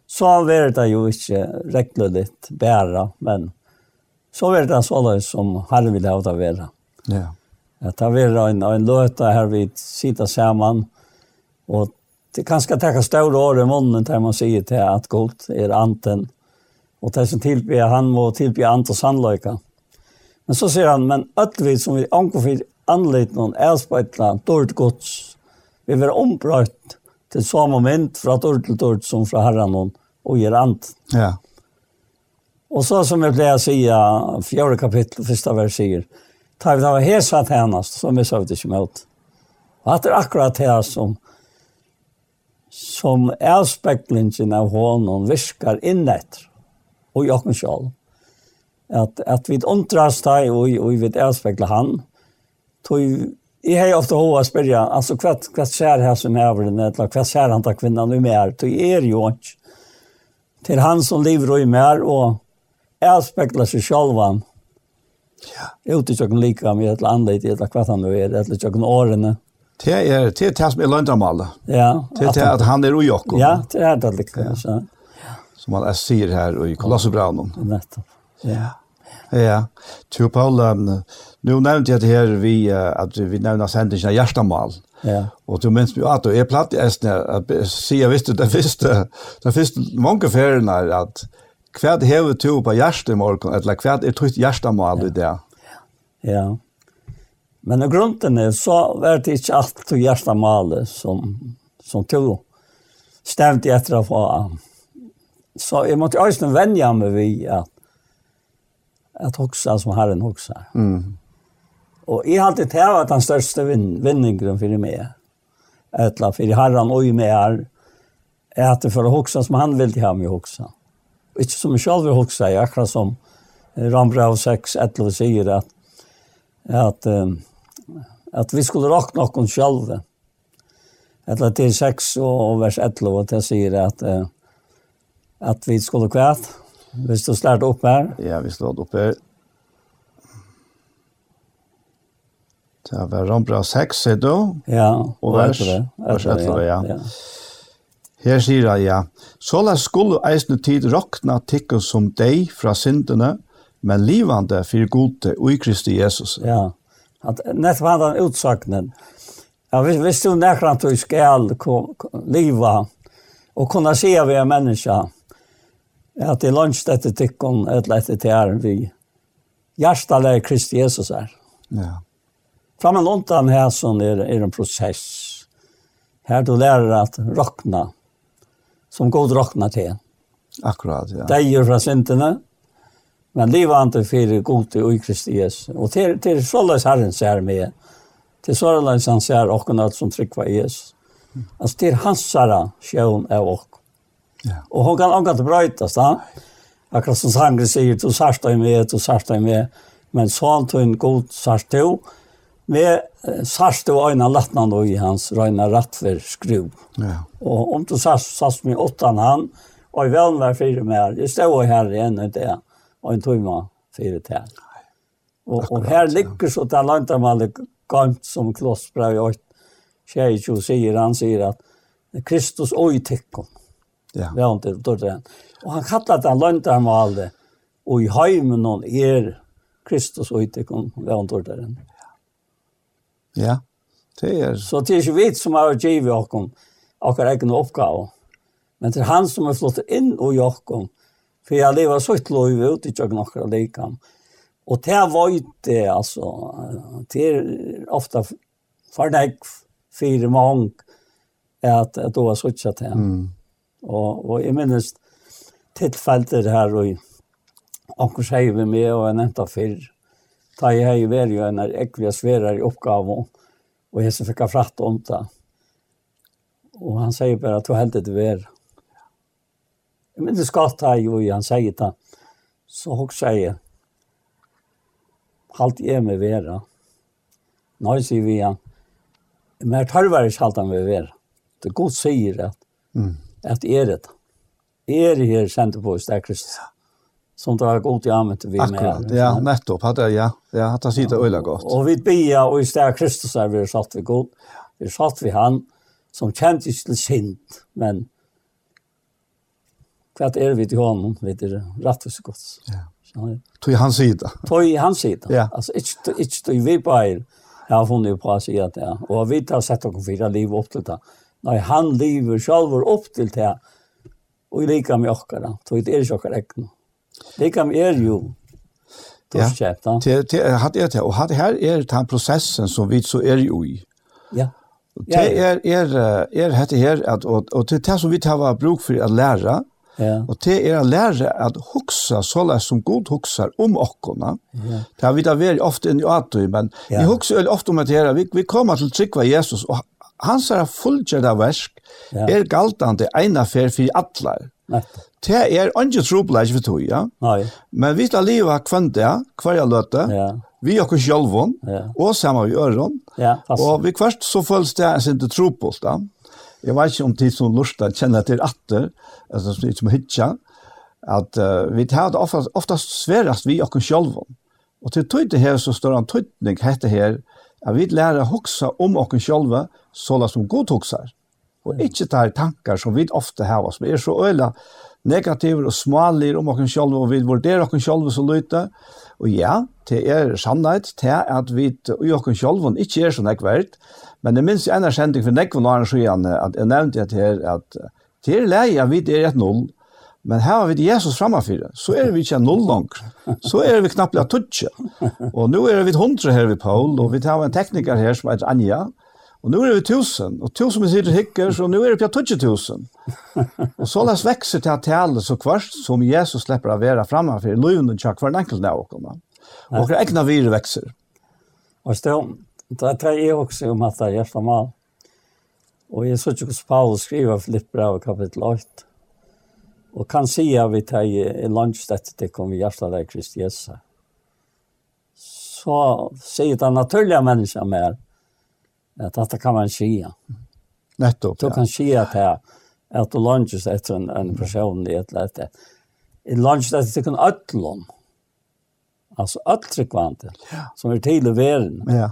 så er det jo ikke reglelig bære, men så er det så som Herren vil ha det være. Ja. At det er en, en løte her vi sitter sammen, Och det kanske tar større år i munnen där man säger till att godt är anten. Och det som tilbyr han må tilby ant och sannlöka. Men så säger han, men öllvid som vi ankofer anleit noen älsbætla dårlig gods. Vi var ombrøtt til så moment fra dårlig til dårlig som fra herran og gir ant. Ja. Og så som jeg pleier å si fjerde kapittel, første vers sier, tar vi da var hesa tjenest, så missar vi det ikke med. Og det er akkurat det som som avspeklingen av honom viskar innett og jokken sjálf. At, at vi undras deg og, og vi avspekla han. Tog, jeg har ofte hva å spørre, altså hva, hva skjer her som er eller hva skjer han til kvinnan i mer? Tog er jo ikke til han som lever i mer og avspekla seg sjálfan. Ja. Ute tjokken lika med et eller annet, et eller hva han nu er, et eller tjokken årene. Det er det, er det som er løndamal. Ja. Det er det at han er ujokko. Ja, det er det liksom. Ja. Som han sier her i Kolossebraunen. Nettopp. Ja. Ja. Tjo Paul, nu nevnte jeg det her vi, at vi nevner sendingen av hjertemal. Ja. Og du minns mig at du er platt i Estne, at sier jeg visste det første, det første mange feriene er at hva hever du på hjertet i morgen, eller hva er trygt hjertemal i det? Ja. Ja. Men i grunden är så var det ikke alt til hjärsta malet som, som tog stämt etter å få. Så jag måste också vänja mig vid att, at hoksa som Herren huxar. Mm. Och jeg har alltid tävlat den største vin vinningen för mig. Eller för Herren och i mig är att det för att huxa som han vill till i huxa. Og inte som jeg selv vil huxa, jag akkurat som Rambrau 6, 11 säger att, att um, at vi skulle råkne noen selv. Eller till 6 og vers 11 og det säger att eh, att vi skulle kvært. Vi du slärt upp här. Ja, vi stod opp her. Det var Rambra 6, sier du? Ja, og vers, vers 11, ja. ja. Her sier jeg, ja. Så la skulle eisne tid råkna tikkum som deg fra syndene, men livande fyrir gode og i Kristi Jesus. Ja At nett var den utsagnen. Ja, hvis, hvis du nekrant du skal liva og kunna se vi er menneska at det lunch dette tikkun, et lette til er vi hjertale Kristi Jesus er. Ja. Framman undan her som er, er en prosess. Her du lærer at rokna som god rokna til. Akkurat, ja. Deier fra sintene, men livande för gode og i Kristi Jesus. Og til, til såleis Herren ser med. til såleis han ser okken alt som trykker tryckva Jesus. Altså til hans sara sjøen är och. Ja. Og hon kan angå det brötas där. Akkurat som sangren sier, du sarsta i med, du sarsta i med, men sånn tog en god sarsto, med sarsto og øyne lattnande i hans røyne rattver skru. Ja. Og om du sarst, sarst med åttan han, og i velen var fire mer, jeg stod her igjen i det, ja og en tøyma fyrir til. Og, og her ligger så talantar man gant som klossbrev i 8, 22 sier, han sier at Kristus og i tikkum. Ja. Det var inte då det. Och han kallar det löntarmalde och i heimen hon er Kristus och i Ja, Det var det. Ja. Det är så det är ju vet som har givit oss och har egen uppgave. Men det är han som har flott in och Jakob For jeg lever så et lov ut, ikke några likam. Og det er det, altså, det er ofte for deg fire mång, at, at det var så ikke til. Mm. Og, og jeg minnes tilfelter her, og anker säger vi med, og jeg nevnte fyr. da jeg har vært jo en ekvig sverer i oppgaven, og jeg så fikk jeg fratt om det. Og han sier bare at du heldig det være. Men det skatt här ju han säger det. Så hun säger. Halt jeg med vera. Nå sier vi han. Men jeg tar ikke halt han med vera. Det god säger att mm. att är det. Är det her sent på Kristus. Som det var gått i använt vi med. Akkurat, ja, nettopp. Hade, ja, ja, hade sitt øyla gott. Och vi bia och i stället Kristus er vi satt vi god. Vi satt vi han som kjentes til sint, men hva er vi til honom, vi er rettvis gods. Ja. Tøy han sida. Tog i hans sida. Ja. Altså, ikke, ikke tøy vi bare har funnet på å si at det Og vi tar sett dere fire liv opp til det. Nei, han lever selv opp til det. Og lika med dere. Tog det er ikke dere ikke. Lika med er jo. Ja, det er det. Og her er den prosessen som vi så er jo i. Ja. Det er, er, er, er, här att och er, det er, er, er, er, bruk för att lära Ja. Og det er å lære at huksa så lær som god huksar om okkona. Ja. Det har vi da vært ofte inn i atøy, men ja. vi huksar veldig ofte om at her, vi, vi kommer til trykva Jesus, og hans er fullgjørda versk, ja. er galtande eina fer for atlar. Det er ikke trobla ikke for tog, ja. Nei. Men vi skal leva kvante, hver løte, ja vi och självon ja. och samma vi öron. Ja, fast. och vi kvart så føles det sen inte tro da. Jeg vet ikke om tid som lusta kjenner til atter, altså som ikke må hitja, at uh, vi tar det oftast, oftast sverast vi okken sjolvon. Og til tøyt det her så står han tøytning hette her, at vi lærer hoksa om okken sjolva, såla som god hoksar. Og ikke tar tankar som vi ofte har, som er så øyla negativer og smalir om okken sjolva, og vi vurderer okken sjolva så lite. Og ja, det er sannhet til at vi i okken sjolva ikke er så nekvært, Men det minns en erkjenting for nekvån åren så igjen, at jeg nevnte at her, at det er lei at vi er et null, men her har vi Jesus framafyr, så er vi ikke null langt. Så er vi knappt av tutsi. Og nå er vi hundre her ved Paul, og vi tar en tekniker her som heter Anja, og nå er vi tusen, og tusen vi sitter hikker, så nå er vi på tutsi tusen. Og så les vekser til at tale så kvart som Jesus slipper å være framafyr, løyvnen tja hver enkelt av åkene. Og hver egna vire vekser. Og stånd. Det tar jeg også om at det er hjertet mal. Og jeg synes ikke hvordan Paulus skriver Filippra av kapittel 8. Og kan si at vi tar i landstedt til kom i hjertet av Kristi Jesus. Så sier det naturlige mennesker mer at dette kan man si. Nettopp, ja. Du kan si at det at du landes etter en, en person i et eller annet. I landes etter en øtlån. Altså øtlrekvantet, ja. som er tidlig verden. Ja.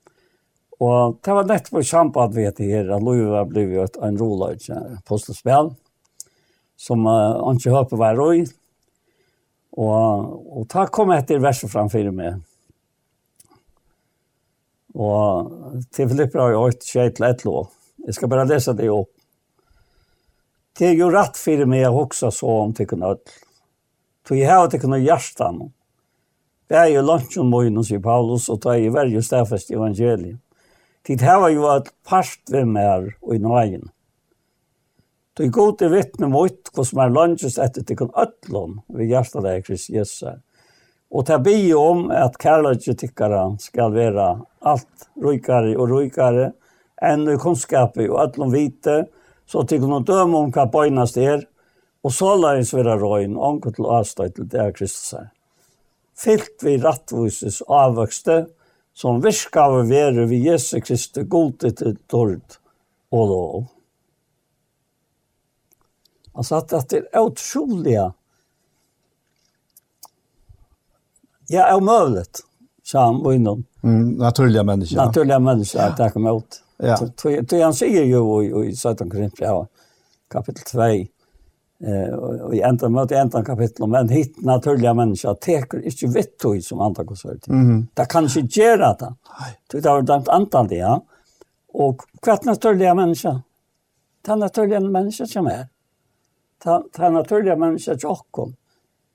Og det var lett for samband ved det her, at Løyve blev jo en rola ut postelspel, som uh, han ikke hørte hver røy. Og, og da kom jeg etter verset framfor meg. Og til Filipper har jeg hørt skjedd til et lov. Jeg skal bare lese det opp. Det er jo rett for meg å huske så om til kunne ødel. Så jeg har til kunne hjertet noe. Det er jo lunsjen min, sier Paulus, og det er jo verre stedfest i evangeliet. Tid her var jo et part ved mer og i nøyen. Du er god til vittne mot hva som er lønnes etter til kun øtlån ved hjertet deg, Krist Jesus. Og til å be om at kærlighet tykkere skal være alt rykere og rykere enn i kunnskapet og øtlån vite, så til kunne døme om hva bøgnast er, og så la oss være røyen, ånke til avstøy til det er Kristus. Fylt vi rattvises avvøkste, og som virskave være ved Jesu Kristi gode til dård og lov. Altså at, at det er utrolig ja, er umøvlet, sa han på innom. Mm, naturliga mennesker. Naturliga mennesker, ja. at det kom ut. Ja. Så han sier jo i, i 17 Korinth, ja, kapitel 2, eh och i ända mot ända kapitel men hit naturliga människa teker inte vitt tog som andra går så Mm. Det kan inte göra det. Det har dömt antal det ja. Och kvart naturliga människa. Ta naturliga människa som är. Ta ta naturliga människa Det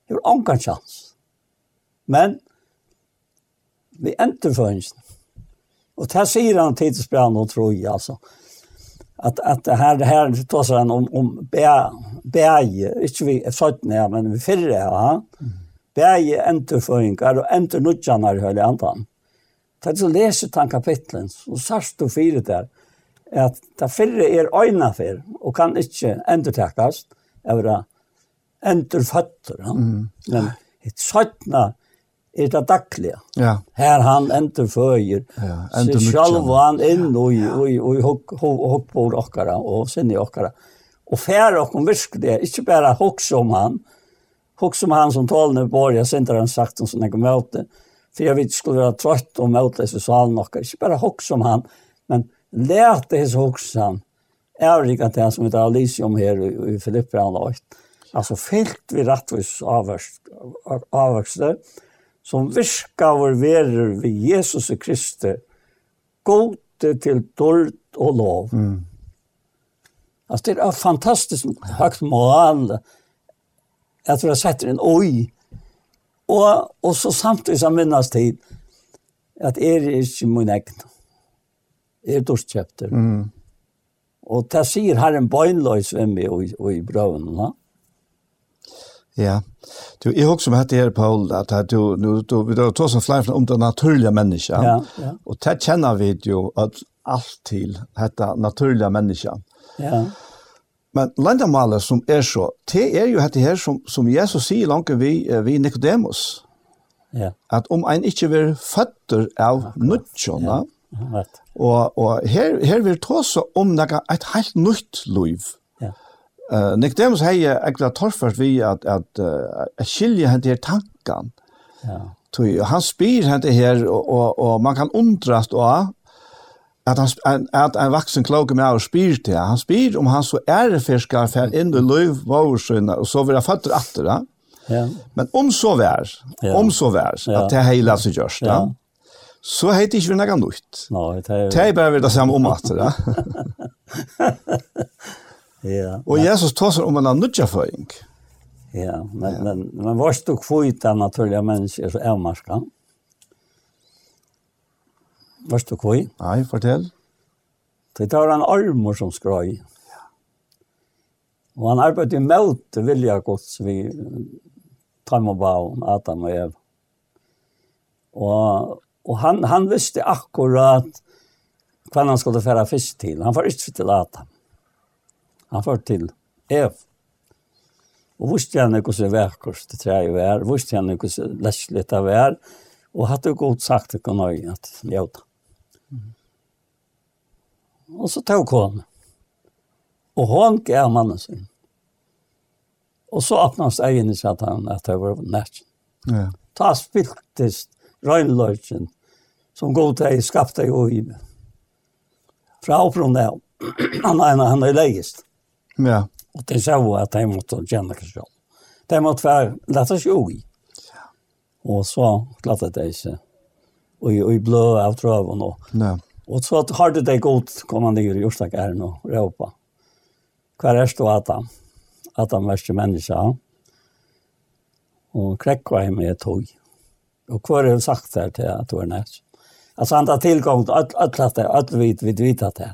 Hur ingen chans. Men vi ändrar. Och där säger han tidsbrann och tror jag alltså att att här det här tar han om om bäj inte vi sånt när men vi fyller det ja bäj enterföringar och enter nutjanar höll antan det så läser han kapitlen så särskilt du fire der at det fyrre er ögna för og kan inte entertäckas över enterfötter ja? mm. men ett sånt er det dagliga. Ja. Här han inte föjer. Ja, inte mycket. Själv han in och och och och hopp på åkara och sen i åkara. Och fär och kom visk det, inte bara hock som han. hokse om han som talade bor, jeg jag inte han sagt om såna møte, for jeg vet skulle være trøtt og møte så salen okkara, och bare hokse om han, men lät det så hoxan. Ärligt det som heter Alisium här i Filippian 8. Alltså fyllt vi rättvis avvärst avvärster. Avvärst, som virkaver verer ved Jesus Kristi, gode til dård og lov. Mm. Altså, det er fantastisk høyt mål at vi har sett en oi, og, og så samtidig som minnes tid, at er ikke min egen. Er dorskjøpter. Mm. Og det sier herren bøgnløs ved meg og og i brøvene, no? Ja. Du är också med det här Paul att du nu då vi då tar som flyg om den naturliga människan. Ja, ja. Och det känner vi ju att allt till detta naturliga människan. Ja. Men landamalet som är så, det är ju det här som, som Jesus säger långt vi, vi Nicodemus. Ja. Att om en inte vill fötter av ja, nutjorna, ja. ja. och, och här, här vill ta så om det ett helt nytt liv. Ja Uh, Nicodemus hei egentlig torført vi at, at uh, skilje henne her tankan. Ja. Tui, han spyr henne her, og, og, og man kan undrast og at han at en vaksen kloke med av spyr til han spyr om han så er fiskar fer inn i løv vårsøna og så vil han fatter atter. Ja. Men om så vær, ja. om så vær, ja. at det heila seg gjørs ja. så heit ikke vi nekka nytt. Nei, det er bare vi det samme om atter ja. Ja. Och Jesus tar om en annan nutjaföring. Ja, men ja. men men var stod kvita naturliga människor så är marska. Var stod kvoi? Fortell. Det tar en armor som skrøy. Ja. Han arbetade emot vilja gods vi Tom og baun, Adam og Eva. Og, og han, han visste akkurat hva han skulle fære fisk til. Han var ikke til Adam. Han var til Ev. Og visste han ikke hvordan verkost det treet var, visste han ikke hvordan lesligt det var, og hadde godt sagt det kunne øye at jøta. Og så tog hun. Og hun gav mannen sin. Og så åpnet han egen i satan at det var nært. Ja. Ta spiltest røgnløgjen som god til skapte i meg. Fra opprunnet av. Han er en av henne legest. Ja. Og det sa jo at de måtte kjenne seg selv. De måtte være lett å sjå i. Ja. Og så klarte de seg. Og, og i blå av trøven og. Ja. Og så har det det godt kommande i jordstakeren og råpa. Europa. Er det at han? At han menneske. Og krekk var jeg med tog. Og hva er sagt her til at du er nært? Altså han tar tilgang til alt, alt, alt, alt, alt, alt, alt, alt, alt, alt,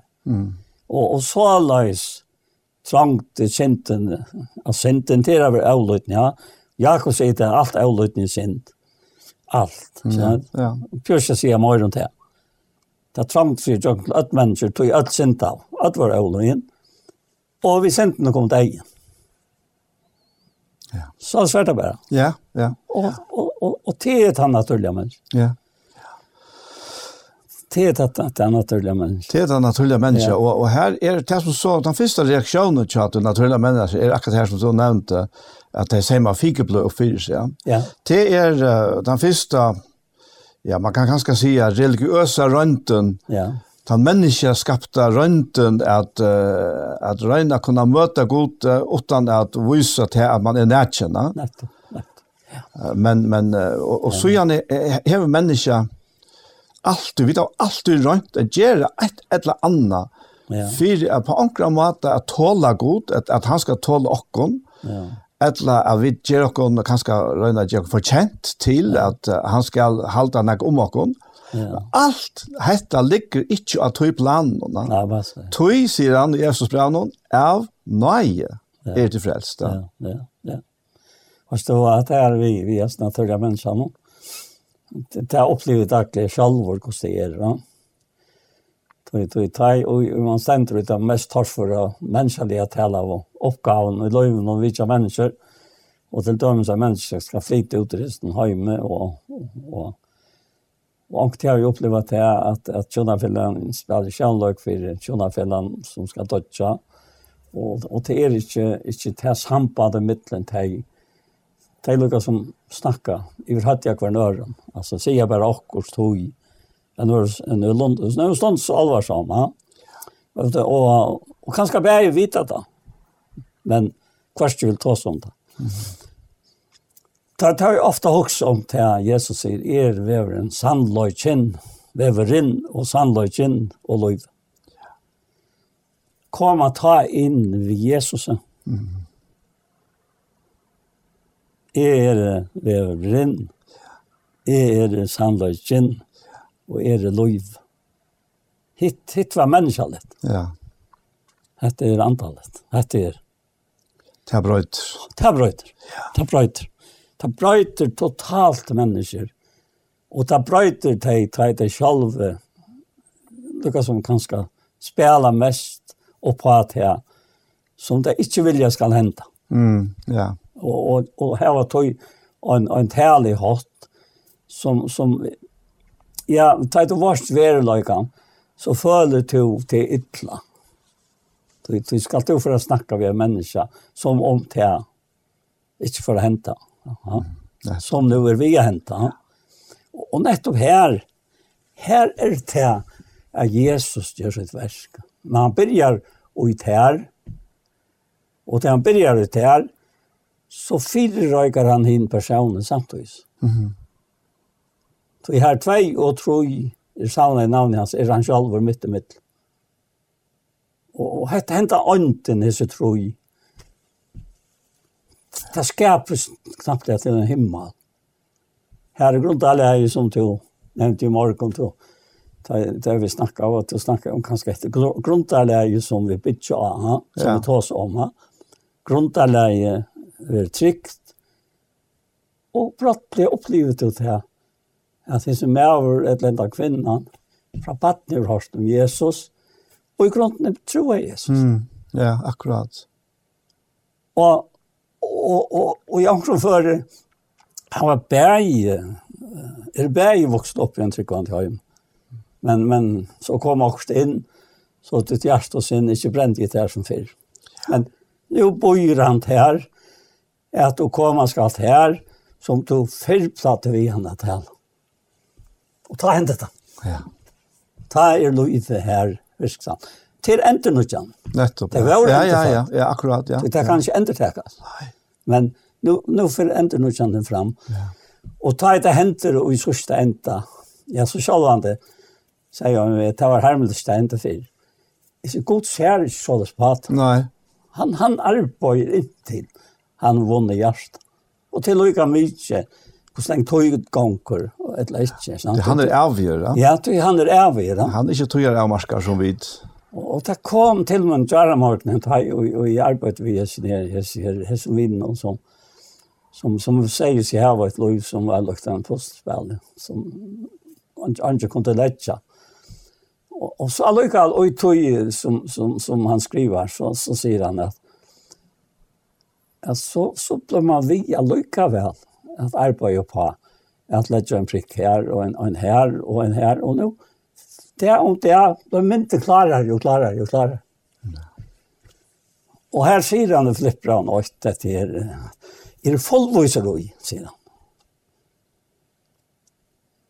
alt, alt, alt, trangt synden, at synden til over avløyten, ja. Jakob sier det alt avløyten i synd. Alt. Mm, ja. Pjørs jeg sier mer om det. Det er trangt for jøkken til alle mennesker, tog alt synd av, alle var avløyten. Og vi synden kom til egen. Ja. Så svært det bare. Ja, ja. Og, og, og, og til et han naturlig menneske. Ja. Det er det det naturliga människa. Det är det naturliga människa ja. och och här är det som så den första reaktionen at det naturliga människa är akkurat här som du nevnte, att det är samma fikelblå och fyrs ja. Ja. Det är den första ja man kan kanske säga religiösa rönten. Ja. Den menneske skapta rönten att uh, att kunne kunna möta uh, utan att vise til at man är nettopp. Ja. Men men och, og så gjerne, är, är, människa alltid, vi har alltid rönt att göra ett eller annat ja. för att på ankra måta att tåla god, att, att han ska tåla okkon, ja. eller att vi gör okkon kanske röna att göra til till ja. att uh, han ska halta något om okkon. Ja. Allt hetta ligger inte att tog planerna. Ja, bara så. Tog, säger han i Jesus brannan, av nöje ja. är det frälsta. Ja, ja, ja. Och så att här vi, vi är snart förra människan det har upplevt daglig själv vad det är. Va? Tog tog taj och man ständer ut av mest torfura mänskliga tala och uppgaven och löven och vilka människor. Och till dömes av människor ska flytta ut i resten hemma och, och, och Och det har ju upplevt det här att, att Tjonafällan spelar kärnlag för Tjonafällan som ska dödja. Og og det er inte, inte det här sambandet mittlen till De lukkar som snakka i hade jag kvar nörren alltså se bara och tog en en London nu stund så allvar ja og och och kanske bäj vita det. men kvart vill ta sånt Det tar ju ofta också om det Jesus säger, er väveren sannlöjtjen, väverin og sannlöjtjen og løyve. Kom ta inn vid Jesus. Mm Jeg er veveren, jeg er sannløsken, og jeg er lov. Hitt, hitt var menneskjallet. Ja. Hette er antallet. Hette er. Det er brøyter. Det er brøyter. Det er brøyter. Det er brøyter totalt mennesker. Og det er brøyter til de, de sjalve. Lukka som kanskje spela mest og på at her som det ikke vilja skal henta. Mm, ja og og og her var tog en en tærlig hot som som ja, tajt vart vars världen så føler det till ytla Du du skal inte för att snacka med en som om det inte för å hente Ja. Som nu er vi att hända. Och nettopp här här är det at Jesus gör sitt verk. När han börjar ut i tär och när han börjar ut her, så fyrirrøyker han hin personen samtidig. Mm -hmm. Så jeg har tvei og troi i savnet navnet hans, er han selv midt i mitt. Og hette henta ånden hese troi. Det skapes knappt det til en himmel. Her er grunnt alle her som du nevnte i morgen, du, der vi snakka av, du snakka om kanskje etter grunn alle her som vi bytja av, som vi tås om, grunn til være trygt. Og brottelig opplevde det her. att det som er over et eller kvinnan, från baden har om Jesus, og i grunden tror jag Jesus. Mm. Ja, akkurat. Og, og, og, og jeg omkring for han var bæg, er bæg vokst opp i en tryggvand i Men, men så kom han også inn, så at ditt hjerte og sin ikke brent i det her som fyr. Men nu bor han her, at å ska skal her, som du fyrplatte vi henne til. Og ta hendet det. Ja. Ta er løyve her, virksamt. Til enternutjan. Nettopp. Det var ja, ja, ja, ja, akkurat, ja. Det kan ikke entertekas. Nei. Men nu, nu fyrir enternutjan den fram. Ja. Och ta det händer och i sista ända. Ja, så skall han det. Sier han, det var hermeligst det enda fyrir. Jeg god ser ikke så det spaten. Nei. Han, han arbeider inntil han vunnet hjärst. Og til lykka mykje, hos den tog gonger, et eller ikke. Sant? Det han er avgjør, ja? Ja, det han er avgjør. Ja. Han er ikke tog av avmarskar som vid. Og det kom til min kjære morgenen, og jeg arbeidet vi hans nere, hans her som vinn og sånn. Som, som sier seg her var et lov som var lagt en postspill, som han ikke kunne lette Og, og så allikevel, og i tog som, som, som han skriver, så, så sier han at at så, så blir man via lykka vel at arbeide på at lägga en prick här och en, en här och en här och nu. Det om det de inte klarar jo klarar jo klarar. Och här ser han och flippar han åt det här. Är det fullvisar då, säger han.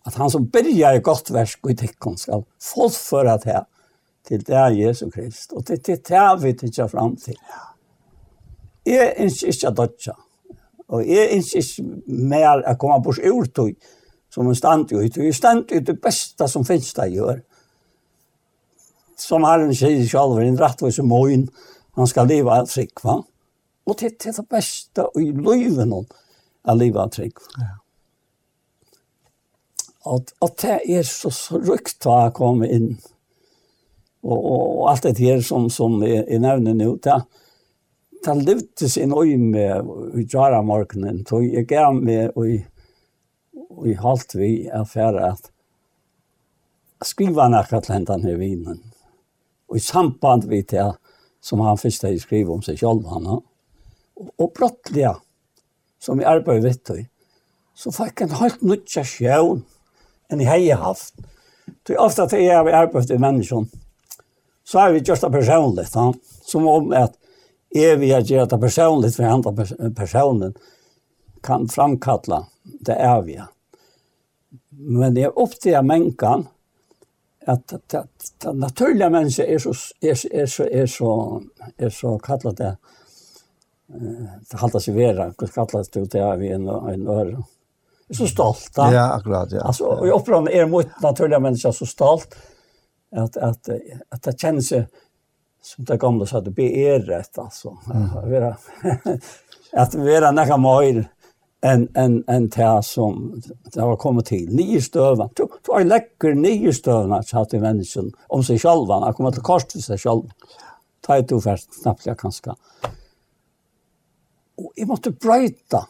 Att han som börjar gott värsk og i tikkun, skal fullföra det här till det er Jesus Krist. Och det är det här vi tikkja fram till. Ja. Jeg ønsker ikke at dødja. Og jeg ønsker ikke mer å komme bort ur tog som en stand ut. Jeg stand ut det beste som finnes det gjør. Som Herren sier selv, en rettvis i morgen, han skal leve av trygg, va? Og det er det beste i livet noen, av livet av trygg. Ja. At, at det er så, så rykt å komme inn. Og, og, og alt det her som, som jeg, jeg nevner nå, det er det levde en øy med i Jara morgenen, så jeg gav med og i halvt vi er ferdig at skriva nekka til hentan her vinen. Og i samband vi til som han først har skrivet om seg selv, han, og, og brottliga, som i arbeider vidt, og så fikk han helt nødja sjøen enn jeg har haft. Så ofte til jeg har arbeidet i menneskene, så har vi gjort det personlig, han, som om at er vi at gjøre det personligt for andre personen, kan framkalla det eviga. Men det er opp til menneskan at det naturlige mennesket er så, er, er, så, er, så, er så kallet det det halda sig vera, hur kallas det ut vi en en öre. Är så stolt. Ja, akkurat, ja. Alltså och jag upplever är mot naturliga människa så stolt att att att det känns som det gamla sa, det blir rätt alltså. Mm. att vara näka mer en en en tär som det har kommit till nio stövar. Du du har läcker nio stövar så att människan om sig själva har kommit till kors för sig själv. Ta ett ord knappt snabbt jag kanske. Och jeg måste bryta.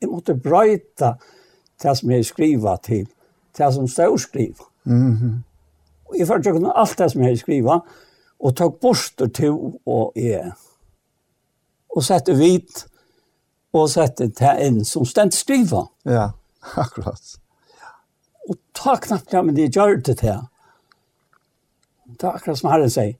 Jeg måste bryta det som jeg skriver till det som står skriva. Mm. -hmm. jeg jag ikke alt det som jeg skriver og tok bort to og e. Og sette hvit og sette det en som stendt skriva. Ja, akkurat. Og ta knapt ja, men det gjør det til. Det er akkurat som Herren sier.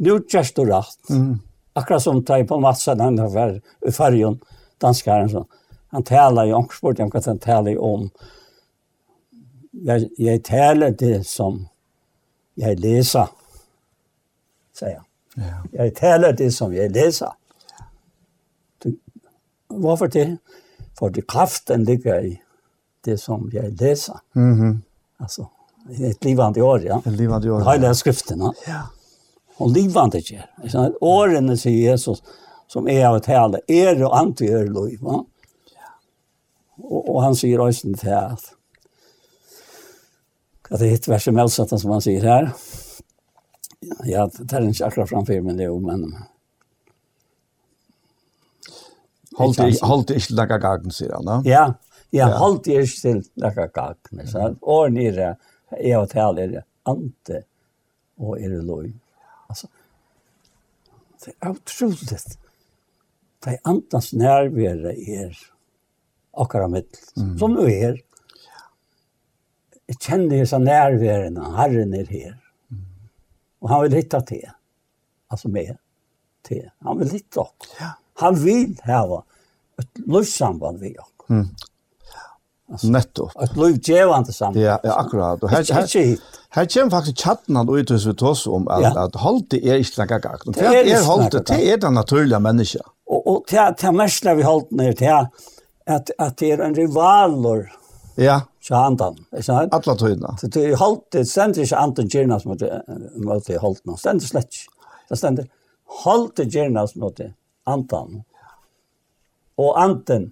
Nå gjørs du rett. Mm. Akkurat som tar på Madsen, han var i fargen, danske herren. Han taler ju också spurte jag hva han taler om. Jeg, jeg taler det som jeg leser säger han. Ja. Jag talar det som jag läser. Du, varför det? För det kraften ligger i det som jag läser. Mm -hmm. Alltså, ett livande år, ja. Ett livande år, ja. Hela skrifterna. Ja. Och livande ger. Årene, sier Jesus, som är av tale, är och anti-er liv, va? Och, och han säger også til at, at det er et vers som helst som han säger här, Ja, det er ikke akkurat framfor, men det er jo, men... Holdt i, holdt ikke lakka gagen, sier han, da? Ja, ja, ja. holdt i ikke til lakka gagen, sant? Og nere, jeg og tal er det ante, og er det loj. Altså, det er utroligt. Det er antans nærvære er akkurat mitt, som du er. Jeg kjenner disse nærværene, Herren er her. Og han vil hitta te. Altså med te. Han vil hitta oss. Ja. Han vil hava et livssamband vi oss. Mm. Alltså, Nettopp. Ett livgevande samband. Ja, ja akkurat. Her, här, här, her kommer faktisk chatten han ut hos vi tås om at, ja. att hållte er ikke lika gakt. Det er, är hållte, det det er det naturlige mennesket. Og, og det, det mesta vi holdt ner till at, at det er en rivaler Ja. Så andan, ikke sant? Alla tøyna. Så det holdt, det stender ikke andan gjernas mot det holdt nå. Stender slett ikke. Det stender holdt det gjernas mot det andan. Og andan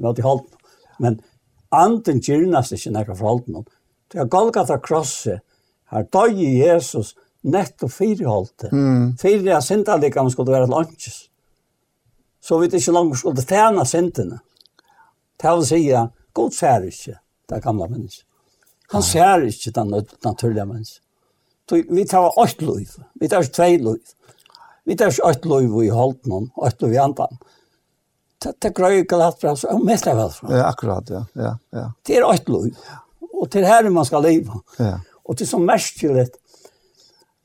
mot det holdt. Men andan gjernas ikke nekka for holdt nå. Det er Golgata krosset. Her døg i Jesus nettopp fire holdt det. Mm. Fire av syndalikene skulle være lunches. Så vi ikke langt skulle tjene syndene. Det vil si at God ser ikke det gamle mennesket. Han ser ikke den naturlige mennesket. Vi tar åkt liv. Vi tar ikke tvei liv. Vi tar ikke åkt liv i holden, åkt liv i andan. Det, det grøy ikke glatt fra oss, og mest er vel fra. Ja, akkurat, ja. ja, ja. Det er åkt liv. Og til her man skal leve. Ja. Og til som mest til det,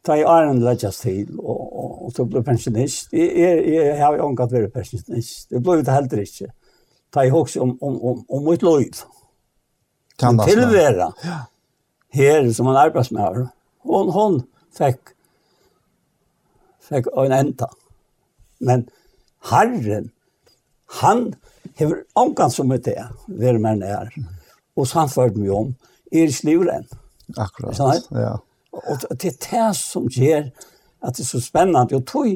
ta i æren legges til, og, og, og så blir pensjonist. Jeg, jeg, jeg har jo omgatt vært pensjonist. Det blir det heller ikke. Ja ta i hoks om, om, om, om mitt liv. Kan det tillvara. Ja. Her som en arbetsmör. Hon, hon fikk, fikk en enda. Men Herren, han har omgång som er det, hver man er. Og så han förde mig om, er slivren. Akkurat, ja. Og det er det som ger at det er så spennende. Og tog,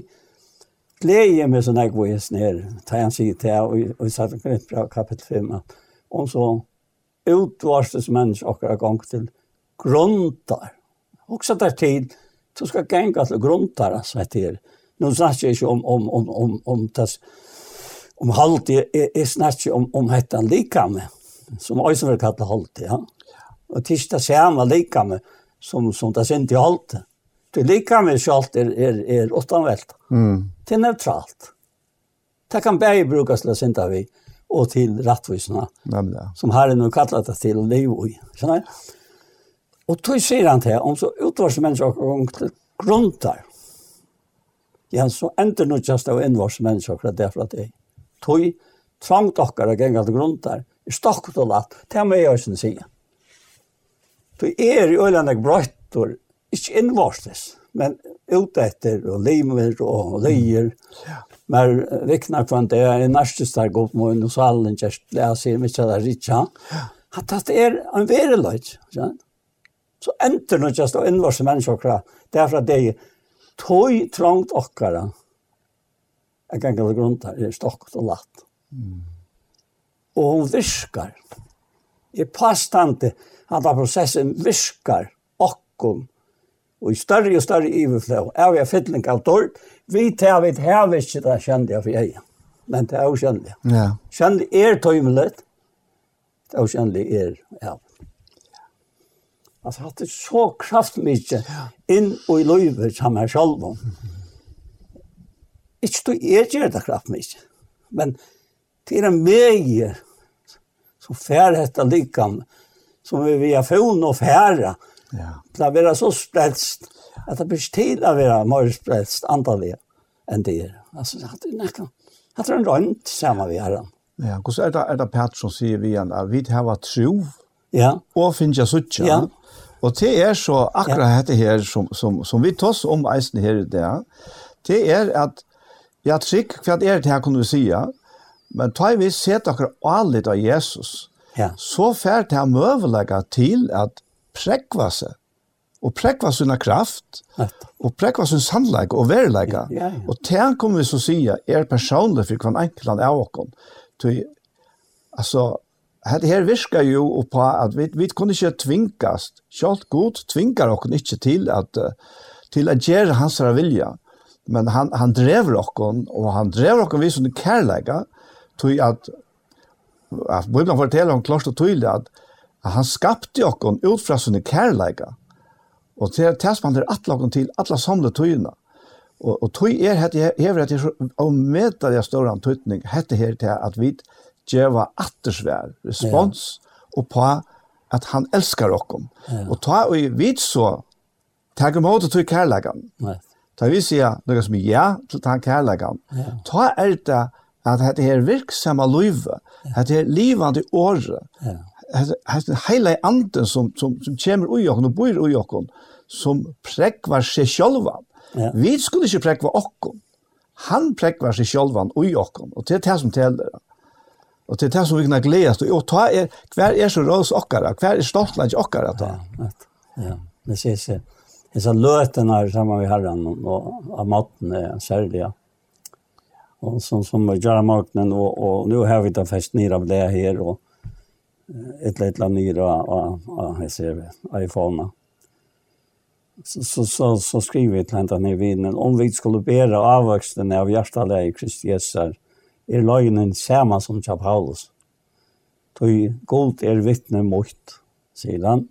gleder jeg meg sånn jeg går ned, da han sier til jeg, og vi satt omkring fra kapittel 5, at om så utvarstes mennesker akkurat gang til gruntar. Også der tid, så skal genga til gruntar, altså etter. Nå snakker jeg ikke om, om, om, om, om, tas, om halvtid, jeg, jeg snakker ikke om, om hettan likame, som også vil kalle halvtid, ja. Og tisdag ser man likame, som, som det sint i halvtid. Det lika med sjalt är är er åttanvält. Mm. Det neutralt. Det kan bäge brukas till synda vi och till rättvisna. ja. Som här är nu kallat det till liv och såna. Och då säger han till om så utvarsmänniskor och gruntar, Ja, så ender nu just av invarsmänniskor därför att det är. Tog tvangt okkar að genga til gruntar, er stokk og latt, det er med jeg sin sige. Du er i øylandeg brøytor ikke innvarsles, men utetter og limer og leier. Men viknar på det er en nærstisdag opp mot noe salen, jeg sier mye av det rikja. At det er en vereløyt, så enter noe just å innvarse mennesker, derfor at det er tøy trangt okkara, jeg kan ikke grunn til det, stokket og latt. Mm. Og hun i Jeg påstande at prosessen virkar okkom og i større og større iverflå, er vi fytling av dård, vi tar vi her hvis ikke det kjente jeg for jeg, men det er jo kjente. Ja. Kjente er tøymelig, det er jo kjente er, ja. Altså, hatt det så kraftmykje inn og i løyve som er selv om. Ikke du er gjør det kraftmykje, men det er en vei som færhet etter likene, som vi har funnet og færre, Ja. Det har vært så spredst, at det blir til å være mer spredst antallet enn det er. Altså, det er nekka. Det er en rønt sammen vi herren. Ja, hvordan er det, er det Pat som sier vi igjen, at vi har tro, ja. og finner jeg suttje. Ja. Og det er så akkurat ja. dette her, som, som, som vi tås om eisen her i det, det er at, ja, trygg, hva er det her, kunne vi sige, men tar vi sett akkurat alle av Jesus, ja. så fært det her møvelegget til at prekva seg, og prekva sina kraft, og prekva sin sannleik og verleik. Ja, ja, ja. Og det kommer vi så sige, er personlig for hver enkelt av åkken. Til, altså, Hette her virker jo på at vi, vi kunne ikke tvingast, selv god tvingar okken ikke til at, til at gjøre hans vilja, men han, han drever okken, og han drever okken vi som kærleik, til at, at Bibelen forteller om klart og tydelig at at han skapte okkon ut fra sånne kærleika. Og det er tilspannet atle okkon til atle samle tøyene. Og, og tøy er hette hever hette så omedelig det større antutning hette her til at vi djeva attersvær respons ja. og på at han elskar okkon. Ja. Og ta og vi så tag imot og tøy kærleikan. Nei. Ta vi sier noe som er ja til den kærleikan. Ja. Ta er det at dette her virksomme løyve, dette her livande året, ja has heila anden som som som kommer ui okken og bor ui okken, som prekvar seg själva. Ja. Vi skulle ikke prekva okken. han prekvar seg själva ui okken, og det er det som teller. Og det er det som vi kan glädjas Og ta er hver er så rås okkara, hver er stortland okkara ta. att. Ja. Ja. Det ser seg. Det er löten her sammen med herren, og av matten är särliga. Och som som gör marknaden og, og nå har vi da fest nere av det her, og ett eller annet nyra av av iPhone. Så så så, så skriver vi til henne när vi om vi skulle bære avväxten av hjärtaläge i Kristi Jesu er løgnen samme som til Paulus. Tøy gold er vittne mot, sier han.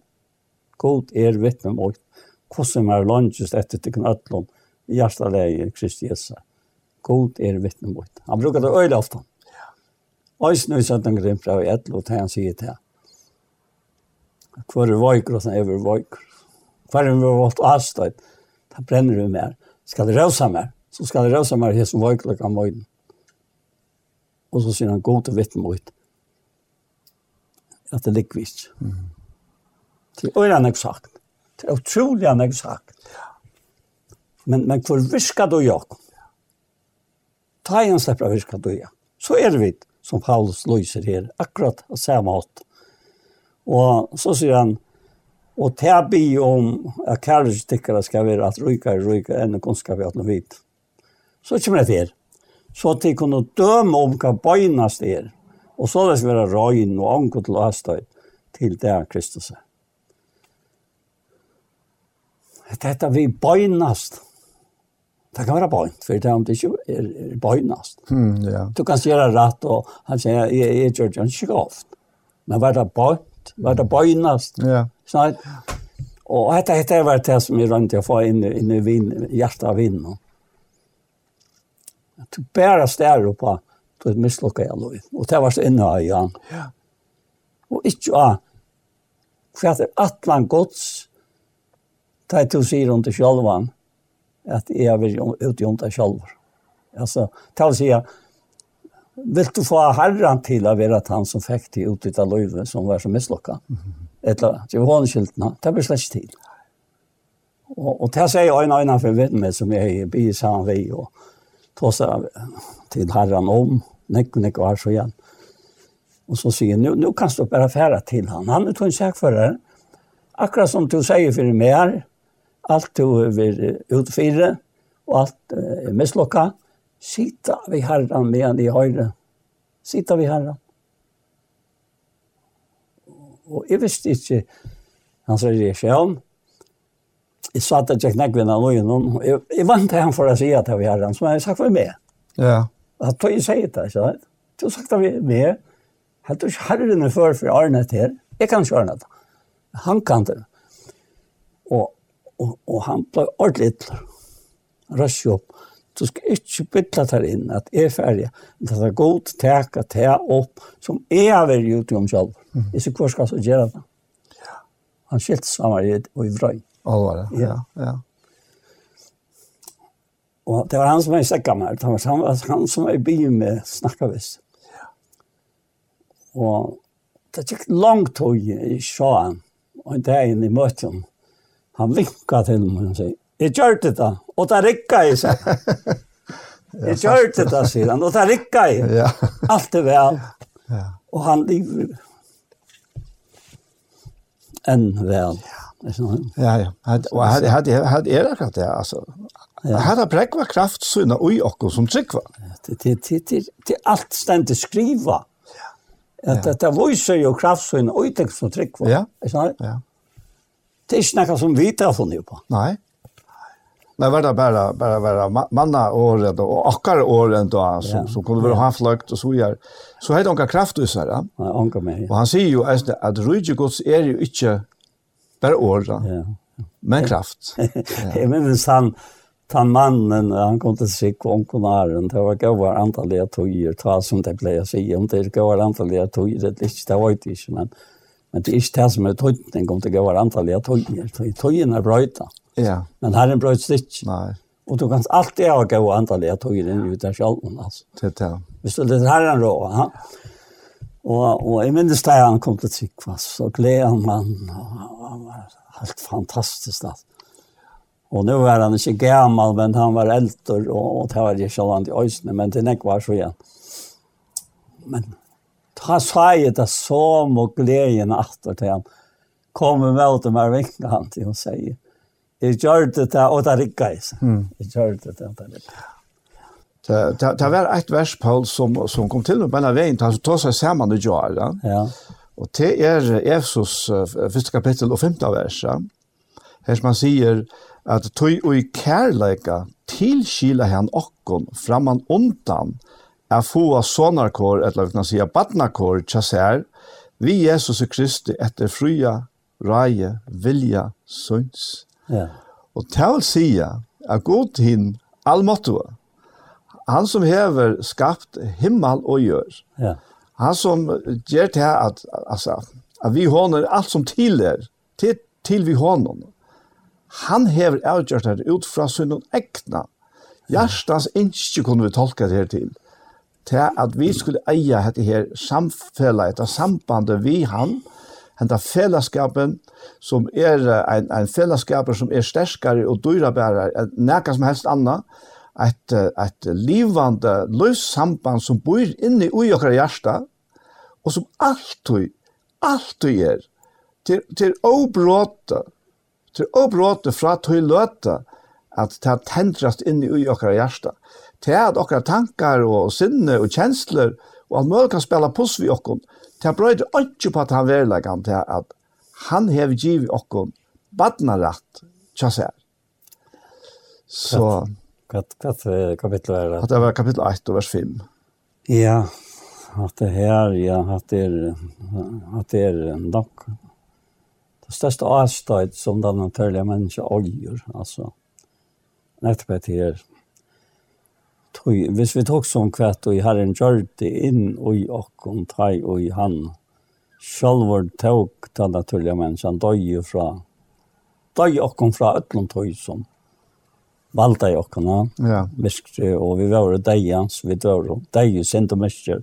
Gold er vittne mot. Hvordan er lønnsest etter til knøttlån i hjertelæge Kristi Jesu. Gold er vittne mot. Han brukar det øyne ofte. Øysen i sånn grunn fra i et lot han sier til. Hvor er vøyker og sånn er vi vøyker. Hvor er vi vårt avstøyt. Da brenner vi mer. Skal det røse mer? Så skal det røse mer her som vøyker og møyden. Og så sier han god til vittne mot. At det ligger vist. Mm. er øyne jeg sagt. Det er utrolig han jeg sagt. Men, men hvor visker du jeg? Ta en slipper av visker du jeg. Så er det vidt som Paulus lyser her, akkurat av samme hatt. Og så sier han, og til er bi om at kærlighetstikkere skal være at rykere, rykere, enn kunnskap i at noe vidt. Så kommer det til. Så at de kunne døme om hva bøgnast er, og så det skal være røgn og anker til å hastøy til det er Dette vi bøgnast. Det kan være bøynt, for det er om det ikke er bøynast. Mm, ja. Du kan gjøre rett, og han sier, jeg, jeg gjør det ikke ofte. Men var det bøynt? Var det bøynast? Ja. Sånn, og dette heter det det som jeg rønte å få inn, inn i vin, hjertet av vinen. Du bare stær opp på et mislukket jeg lov. Og det var så inne av igjen. Ja. Og ikke av, for at det er atlan gods, det er to sier om det sjølvann, at jeg har ute i omta selv. Altså, til å si vil Vill du få herren till att vara han som fikk til ut utav løyve som var så misslocka? Mm -hmm. Eller, det var skyltna. Det blir slett til. Och, och det säger en øyne för vet med som jeg är i samman vi och seg till herren om. nekker nek och så igen. Och så säger nu, nu kan du bare fære till han. Han er tog en säkförare. Akkurat som du säger för mig här, alt du er utfyrre, og alt er mislokka, sita vi herran medan i høyre. Sita vi herran. Og jeg visste ikke, han sier det sjøen, jeg satt at jeg knekk vinna noen, og jeg, jeg vant til han for å si at vi var herran, som jeg sagt for meg. Ja. At tog jeg sier det, ikke sant? Du sagt at vi er med, helt og ikke herren er før for Arne til her, jeg kan ikke Arne til, han kan det. Og og, og han ble ordentlig raskt opp. Du skal ikke bytte der inn at jeg er ferdig. Det er godt tek at ta opp som jeg har vært ute om selv. Mm. Jeg sier, hvor skal jeg gjøre det? Ja. Han skilte sammen og i vrøy. Alvar, ja. ja. ja. Og det var han som var i sekka med. Det var han, han som var i byen med snakket visst. Ja. Og det gikk langt tog i sjåen. Og det er inn i møtene. Han vinkade til meg og sier, jeg gjør det da, og där rickar jag, seg. Jeg gjør det da, sier han. og där rickar jag. Ja. Alt er vel. Ja. Og han lever enn vel. Ja. Ja, ja. Och här, här, här är det akkurat det, altså. Ja. Här har bräckva kraft såna ui och som tryggva. Det det det det allt ständigt skriva. Ja. Att det var jo kraft såna oj som tryckva. Ja. Ja. Det er ikke noe som vi tar funnet på. Nei. Men var det bare, bare, bare manna året og akkar året da, som, ja. som kunne være havfløkt og så gjør. Så heter onka krafthusere. Ja, onka meg. Og han sier jo at rydde gods er jo ikke bare året, ja. men kraft. Jeg minnes han, han mannen, han kom til sikk og onkonaren, det var gøyere antallet tøyer, ta som det blev å si, om det er gøyere antallet tøyer, det er ikke, det var inte, men Men det er ikke det som er tøytning om det går antallet av tøyer. Tøyen er brøyta. Ja. Men her er brøyt stikk. Nei. Og du kan alltid ha gå antallet av tøyer inn ut av sjalmen, altså. Det er det. Hvis du leder her er rå, ha? Og, og jeg minnes da han kom til Tryggvass, og gleder man, og han var helt fantastisk, da. Og nu var han ikke gammal, men han var eldre, og, og det var ikke sånn i øysene, men det nek var så igjen. Men han sa jeg det som og gleden etter til han Kom med meg til meg vinket han til å si. Jeg gjør det til, og det er ikke jeg. Jeg gjør det til, og det er ikke Det, det var et vers, Paul, som, som kom til med Benna Vein, han tog seg sammen i Joar. Ja. Og det er Efsos, første kapittel og femte vers. Her som han sier, at tog og i kærleika tilskila han okkon framman undan, er få sonarkår, eller vi kan säga badnakår, tjassär, vi Jesus Kristi etter fria, raje, vilja, sunds. Ja. Og til å si at god hin allmåttua, han som hever skapt himmel og gjør, ja. han som gjør til at, altså, at vi håner alt som tiler, til, til vi håner, han hever avgjørt det ut fra sin egna. Hjertens innskje kunne vi tolka det her til til at vi skulle eie dette her samfellet, dette sambandet vi han, henta fellesskapen som er en, en fellesskaper som er sterkare og dyrabærer enn som helst annet, et, et livande løssamband som bor inne i okra hjärsta, og som alltid, alltid er, til, til åbråte, til åbråte fra tøy løte, at det tendrast inne i okra hjärsta til at okkar tankar og sinne og kjensler og at møl kan spela puss vi okkon, til at brøyder ikke på at han verleggan til at han hever giv okkon badnaratt tja seg. Så... Hva kapittel er det? Det var kapittel 1 og vers 5. Ja, at det her, ja, at det er, at det er nok det største avstøyt som den naturlige mennesket oljer, altså, nettopp etter her, Tøy, hvis vi tok som kvett og i Herren gjør det inn og i åkken tøy og i han, sjølver tøk til naturlige mennesker, døy fra, døy åkken fra øtlen tøy som valgte i åkken, ja. Miskri, og vi var døy hans, vi var døy sint og miskre.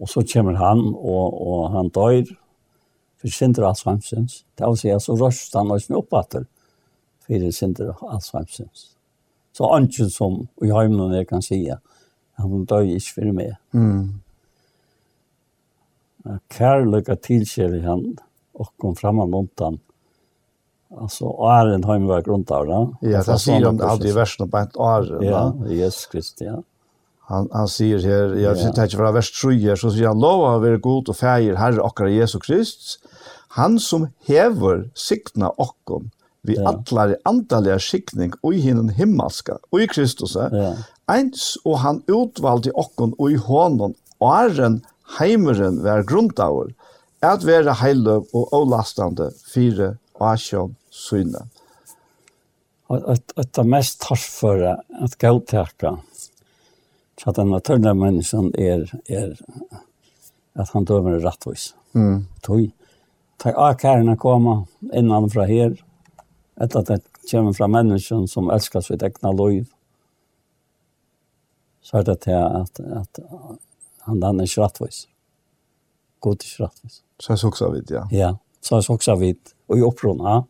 Og så kommer han, og, og han døyr, for sindra Alzheimer's. Det vil si, så røst han oss med oppatter, for sindra Alzheimer's. Så anken som i heimen jeg kan si, han døg ikke for meg. Mm. Kærløyga tilkjell i han, og kom fram av montan. Alltså Aren en ju varit runt där. Ja, det han säger om det hade ju värst på ett år. Ja, Jesus Kristi, ja. Han, han säger här, jag ja. tänker från vers 3, så säger han, lov av er god och färger, Herre och Herre Jesus Kristus, han som hever sikna okkon vi ja. allar andaliga skikning og i hinnen himmelska og i Kristus ja. eins og han utvalgte okkon og i hånden og æren heimeren vær grundauer at være heiløv og avlastande fire asjon syne. Et, et av mest tarsføre at gauteka så at den naturlige mennesken er, er at han dømer rettvis. Mm. Tøy. Tøy akærene kommer innan fra her, Etter at det kommer fra mennesken som elsker sitt egna liv, så er det til at, at han, den er ikke rettvis. God er ikke rettvis. Så er det også vidt, ja. Ja, så er det også vidt. Og i opprona.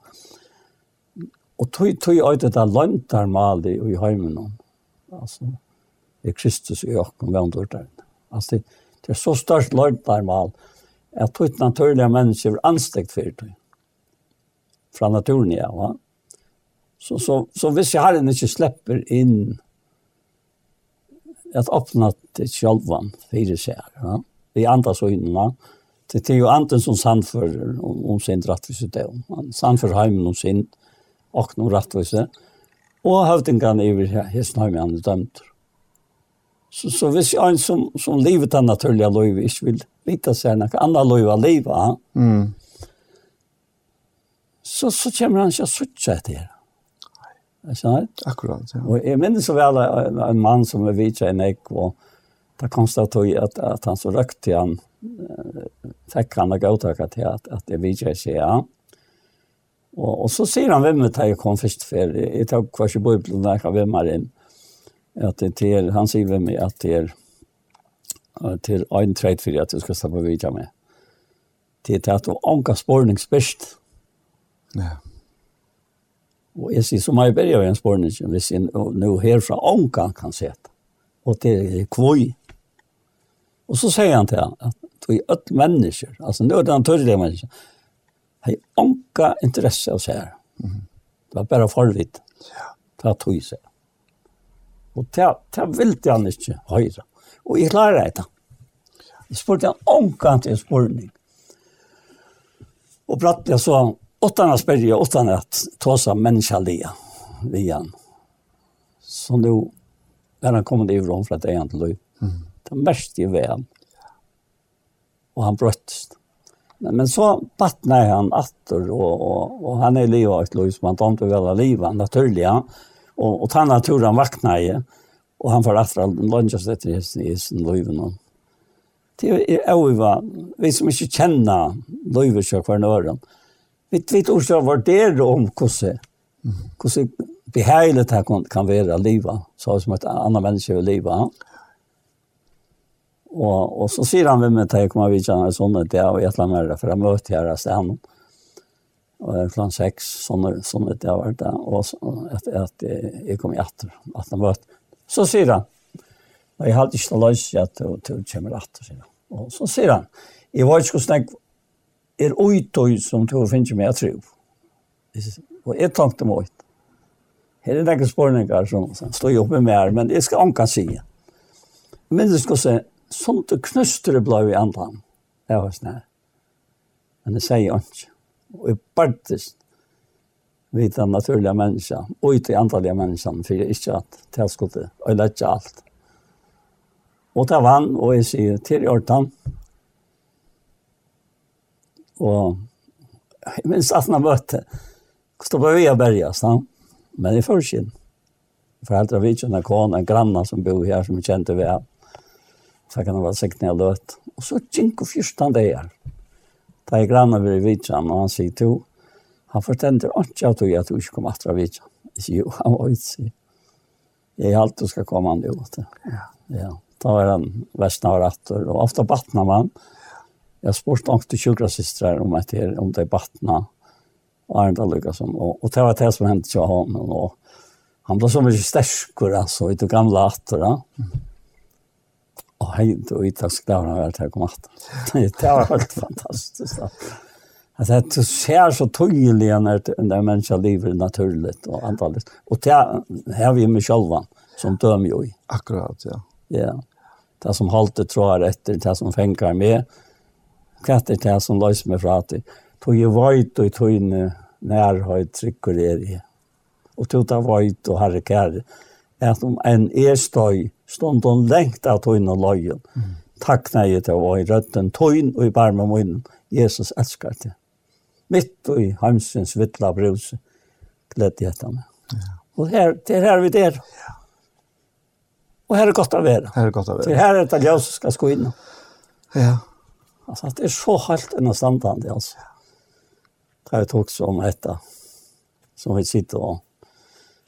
Og tog, tog jeg det der løntarmali og i heimen. Altså, det er Kristus i åkken ved andre Altså, det, det er så størst løntarmal at tog naturlige mennesker er anstekt for det. Fra naturen, ja, va? Så, så, så hvis jeg herren ikke slipper inn at åpna til sjølvan fire seg, ja? i andras øynene, Det til jo anden som sannfører om, om sin rettvise del. Han sannfører heimen om sin og noen rettvise, og høvdingene i hesten heimen han er dømt. Så, så hvis jeg en som, som livet den naturlige løyve ikke vil vite seg noe annet løyve av livet, mm. så, så kommer han ikke å suttje etter sant? Akkurat, ja. Og jeg minnes så vel en, en mann som er vidtje en ek, og da konstatog jeg at, at han så røkte til han, fikk han å gå til at, at jeg vidtje ikke, ja. Og, og så sier han hvem det er jeg kom først for, jeg tar hva ikke bor i blant der, hvem er inn, at det er, han sier hvem er at det er, til en treit for at du skal stå på vidtje med. Til at du anker spårning spørst. Ja. Og jeg sier, så må jeg begynne en spørning, hvis jeg nå herfra ånka kan se det. Og det er kvøy. Og så sier han til han, at vi er alle mennesker, altså nå er det han tørre mennesker, har ånka interesse av seg her. Det var bare forvitt. Det var tog seg. Og det, det ville han ikke høyre. Og jeg klarer det. Jeg spurte han ånka til en spørning. Og bratt jeg så han, Åttan att spela, åttan att ta sig människa lia, lian. Så nu när han kommit ifrån för att det är inte löj. Mm. Det mest i vän. Och han bröttst. Men, men så vattnar han attor och, och, och han är livet ett löj som han tar inte väl av livet, naturliga. Och, och ta naturen vaknar ju. Och han får attra lunchas efter i sin liven. Det är öva, vi som inte känner löjvet för kvar nören. Mm vi vet också vad det är om kosse. Kosse behärligt här kan kan vara leva så som ett annat människa vill leva. Och och så ser han vem det kommer vi känna såna det och jag lämnar det för att möta här så han och klockan 6 såna såna det var det och att att jag kommer att att han var Så ser han. Jag hade inte lust jag att till att så. Och så ser han. Jag var ju så snägg er uitøy som du finner med tro. Og jeg tenkte meg ut. Her er det ikke spørninger som, som står oppe med her, men jeg skal anka si. Men det skal se, sånt det knøster det blå i andan. Det var sånn her. Men det sier ikke. Og jeg bartes vid den naturlige mennesken, og ut i antallige mennesken, for jeg ikke at det skulle, og jeg lette alt. Og det vann, og jeg sier, til i Og jeg minns at han att när jag mötte Kristoffer Veaberg, men i førskinn, förskinn. Föräldrar vid känner kon, en granna som bor her, som vi kjente ved, Så kan det være sikt när jag löt. Och så tjink och fyrstan det her. Da är granna ved vidtjan og han sier to. Han förtänder inte at jag tog inte kom att Jeg sier Jo, han var inte sig. Jag är allt du ska komma nu. Ja. ja. Da var han västna och rattor. Och ofta battnar man. Ja Jag har spurt ångte tjurasystrar om att det om det battna och Arnda Lukasson. Och, och det var det som hände till honom. Och han blev så mycket starkare alltså, i de gamla attorna. Och hej, då i taskdavna var det här kom att. Det var helt fantastiskt. Att det du ser så tydligt när när människan lever naturligt och antalet. Och det här vi med själva som dömer ju. Akkurat, ja. Ja. Det som hållt det tror jag efter det som fänkar med kvart det det som løser mig fra att Tog ju vajt och tog inn nærhøyt trykker er i. Och tog ta vajt och herre kär att om en er støy, stånd og längt av tog in och løyen. Mm. Takk nei til å i rötten tog in och i barmen munnen. Jesus älskar det. Mitt og i heimsens vittla bruse. Gledde jeg til meg. Ja. Og her, det er her vi der. Ja. Og her er godt å være. Her er godt å være. Det her er det jeg skal sko inn. Ja. Alltså det är så halt en standande alltså. Det har tog som detta som vi sitter och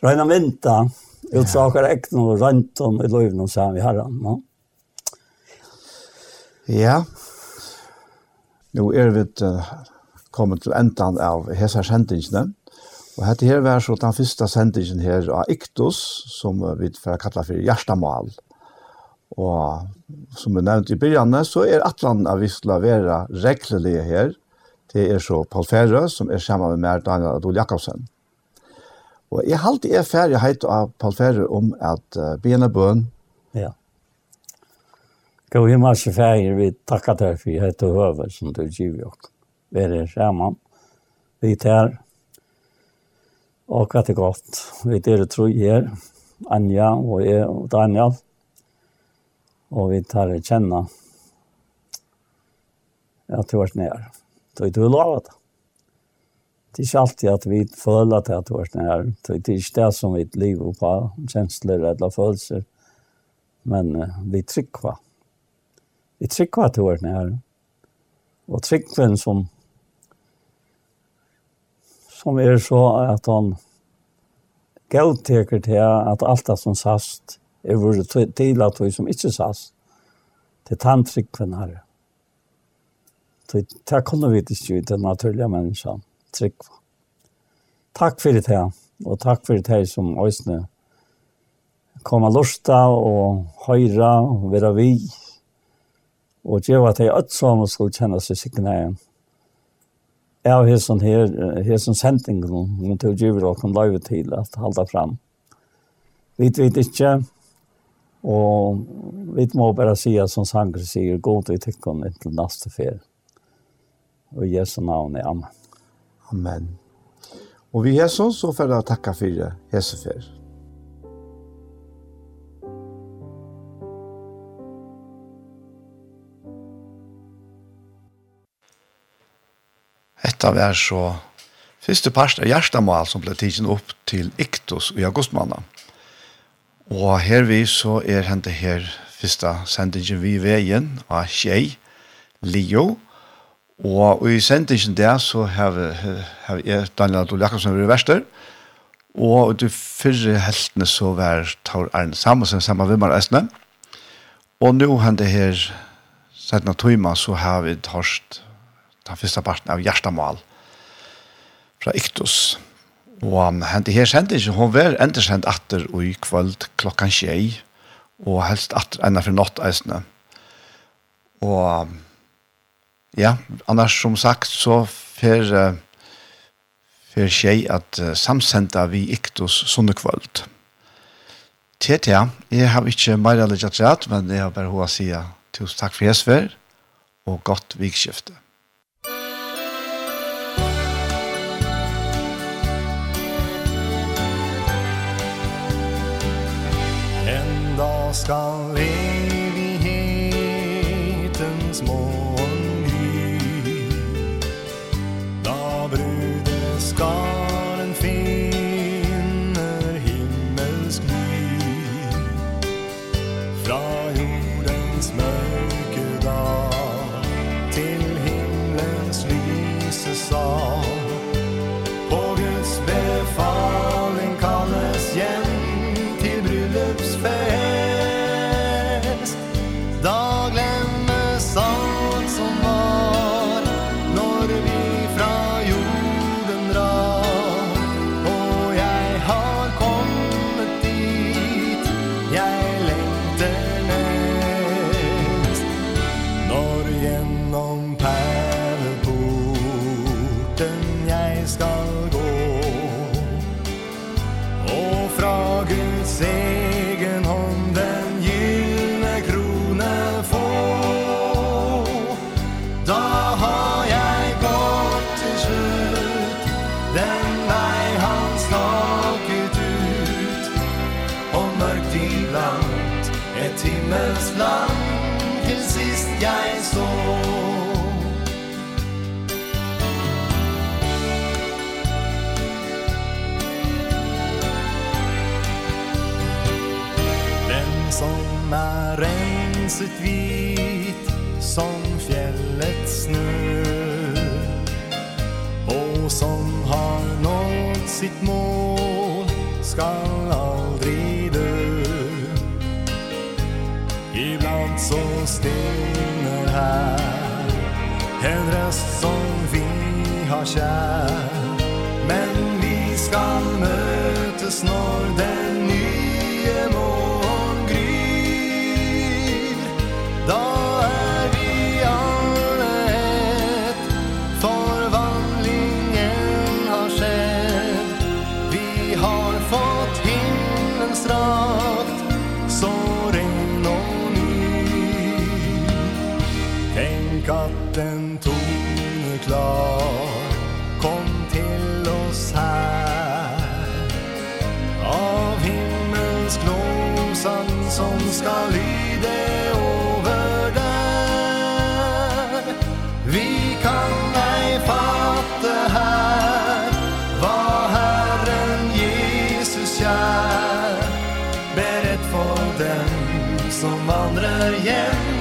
räna vänta utsaker äkten och runt om i löven och sen vi herran. Ja. ja. Nu er vi kommet til endan av hesa sendingene. Og hette her var så den første sendingen her av Iktus, som vi får kalla for Gjerstamal. Mm Og som vi nevnte i begynnelsen, så er Atlan av Vistla vera reglelige her. Det er så Paul Ferre, som er sammen med meg, Daniel Adol Jakobsen. Og jeg har alltid er ferdig heit av Paul Ferre om at uh, bena bøn. Ja. Gå i masse ferdig, vi takker deg for heit og høver som du giver jo. Vi er sammen. Vi tar og at det er godt. Vi er tre her, Anja og jeg og Daniel. Ja Og vi tar det kjenne at det var nær. Så det er lov det. Det er ikke alltid at vi føler til at det var nær. Det er ikke det som vi lever på, kjensler eller følelser. Men uh, vi trykker. Vi trykker at det var nær. Og trykken som som er så at han gauteker til at alt det som sast er vore til at vi som ikke sas, til tantrykven her. Det kunne vi ikke ut den naturlige menneskene, trykva. Takk for det her, og takk for det her som øsne koma lusta og høyra og være vi og gjeva at jeg øtsom skulle kjenne seg sikkert igjen. Jeg har hesson her, hesson sendingen, men til å gjøre dere løyve til at halda fram. Vi vet ikke, Og vi må bare si at som sanger sier, gå til tikkene til neste ferie. Og Jesu navn er Amen. Amen. Og vi er sånn, så får jeg takke for Jesu ferie. Hetta var så første parst av hjertemål som ble tidsen opp til Iktus i augustmåneden. Og her vi så er hente her første sendingen vi veien av Kjei, Leo, og i sendingen der så har jeg Daniel Adol Jakobsen vært verster, og du fyrre heltene så var Taur Arne Samuelsen sammen med Vimmar Østene, og nå hente her Sætna Tøyma så har vi tørst den første parten av Gjerstamal fra Iktus. Og hente her sendingen, hun var endersendt atter og i kvöld klokkan tjei, og helst atter enda for nått eisene. Og ja, annars som sagt så fer, fer tjei at samsenda vi iktus sånne kvöld. Tja, jeg har ikke mer eller men jeg har bare hva å si tusen takk for jeg og godt vikskiftet. skal leve lyset vit som fjällets snö Och som har nått sitt mål skall aldrig dö Ibland så stinner här En röst som vi har kär Men vi skall mötes när den skal lide over der Vi kan ei fatte her Hva Herren Jesus kjær Berett for dem som vandrer hjem.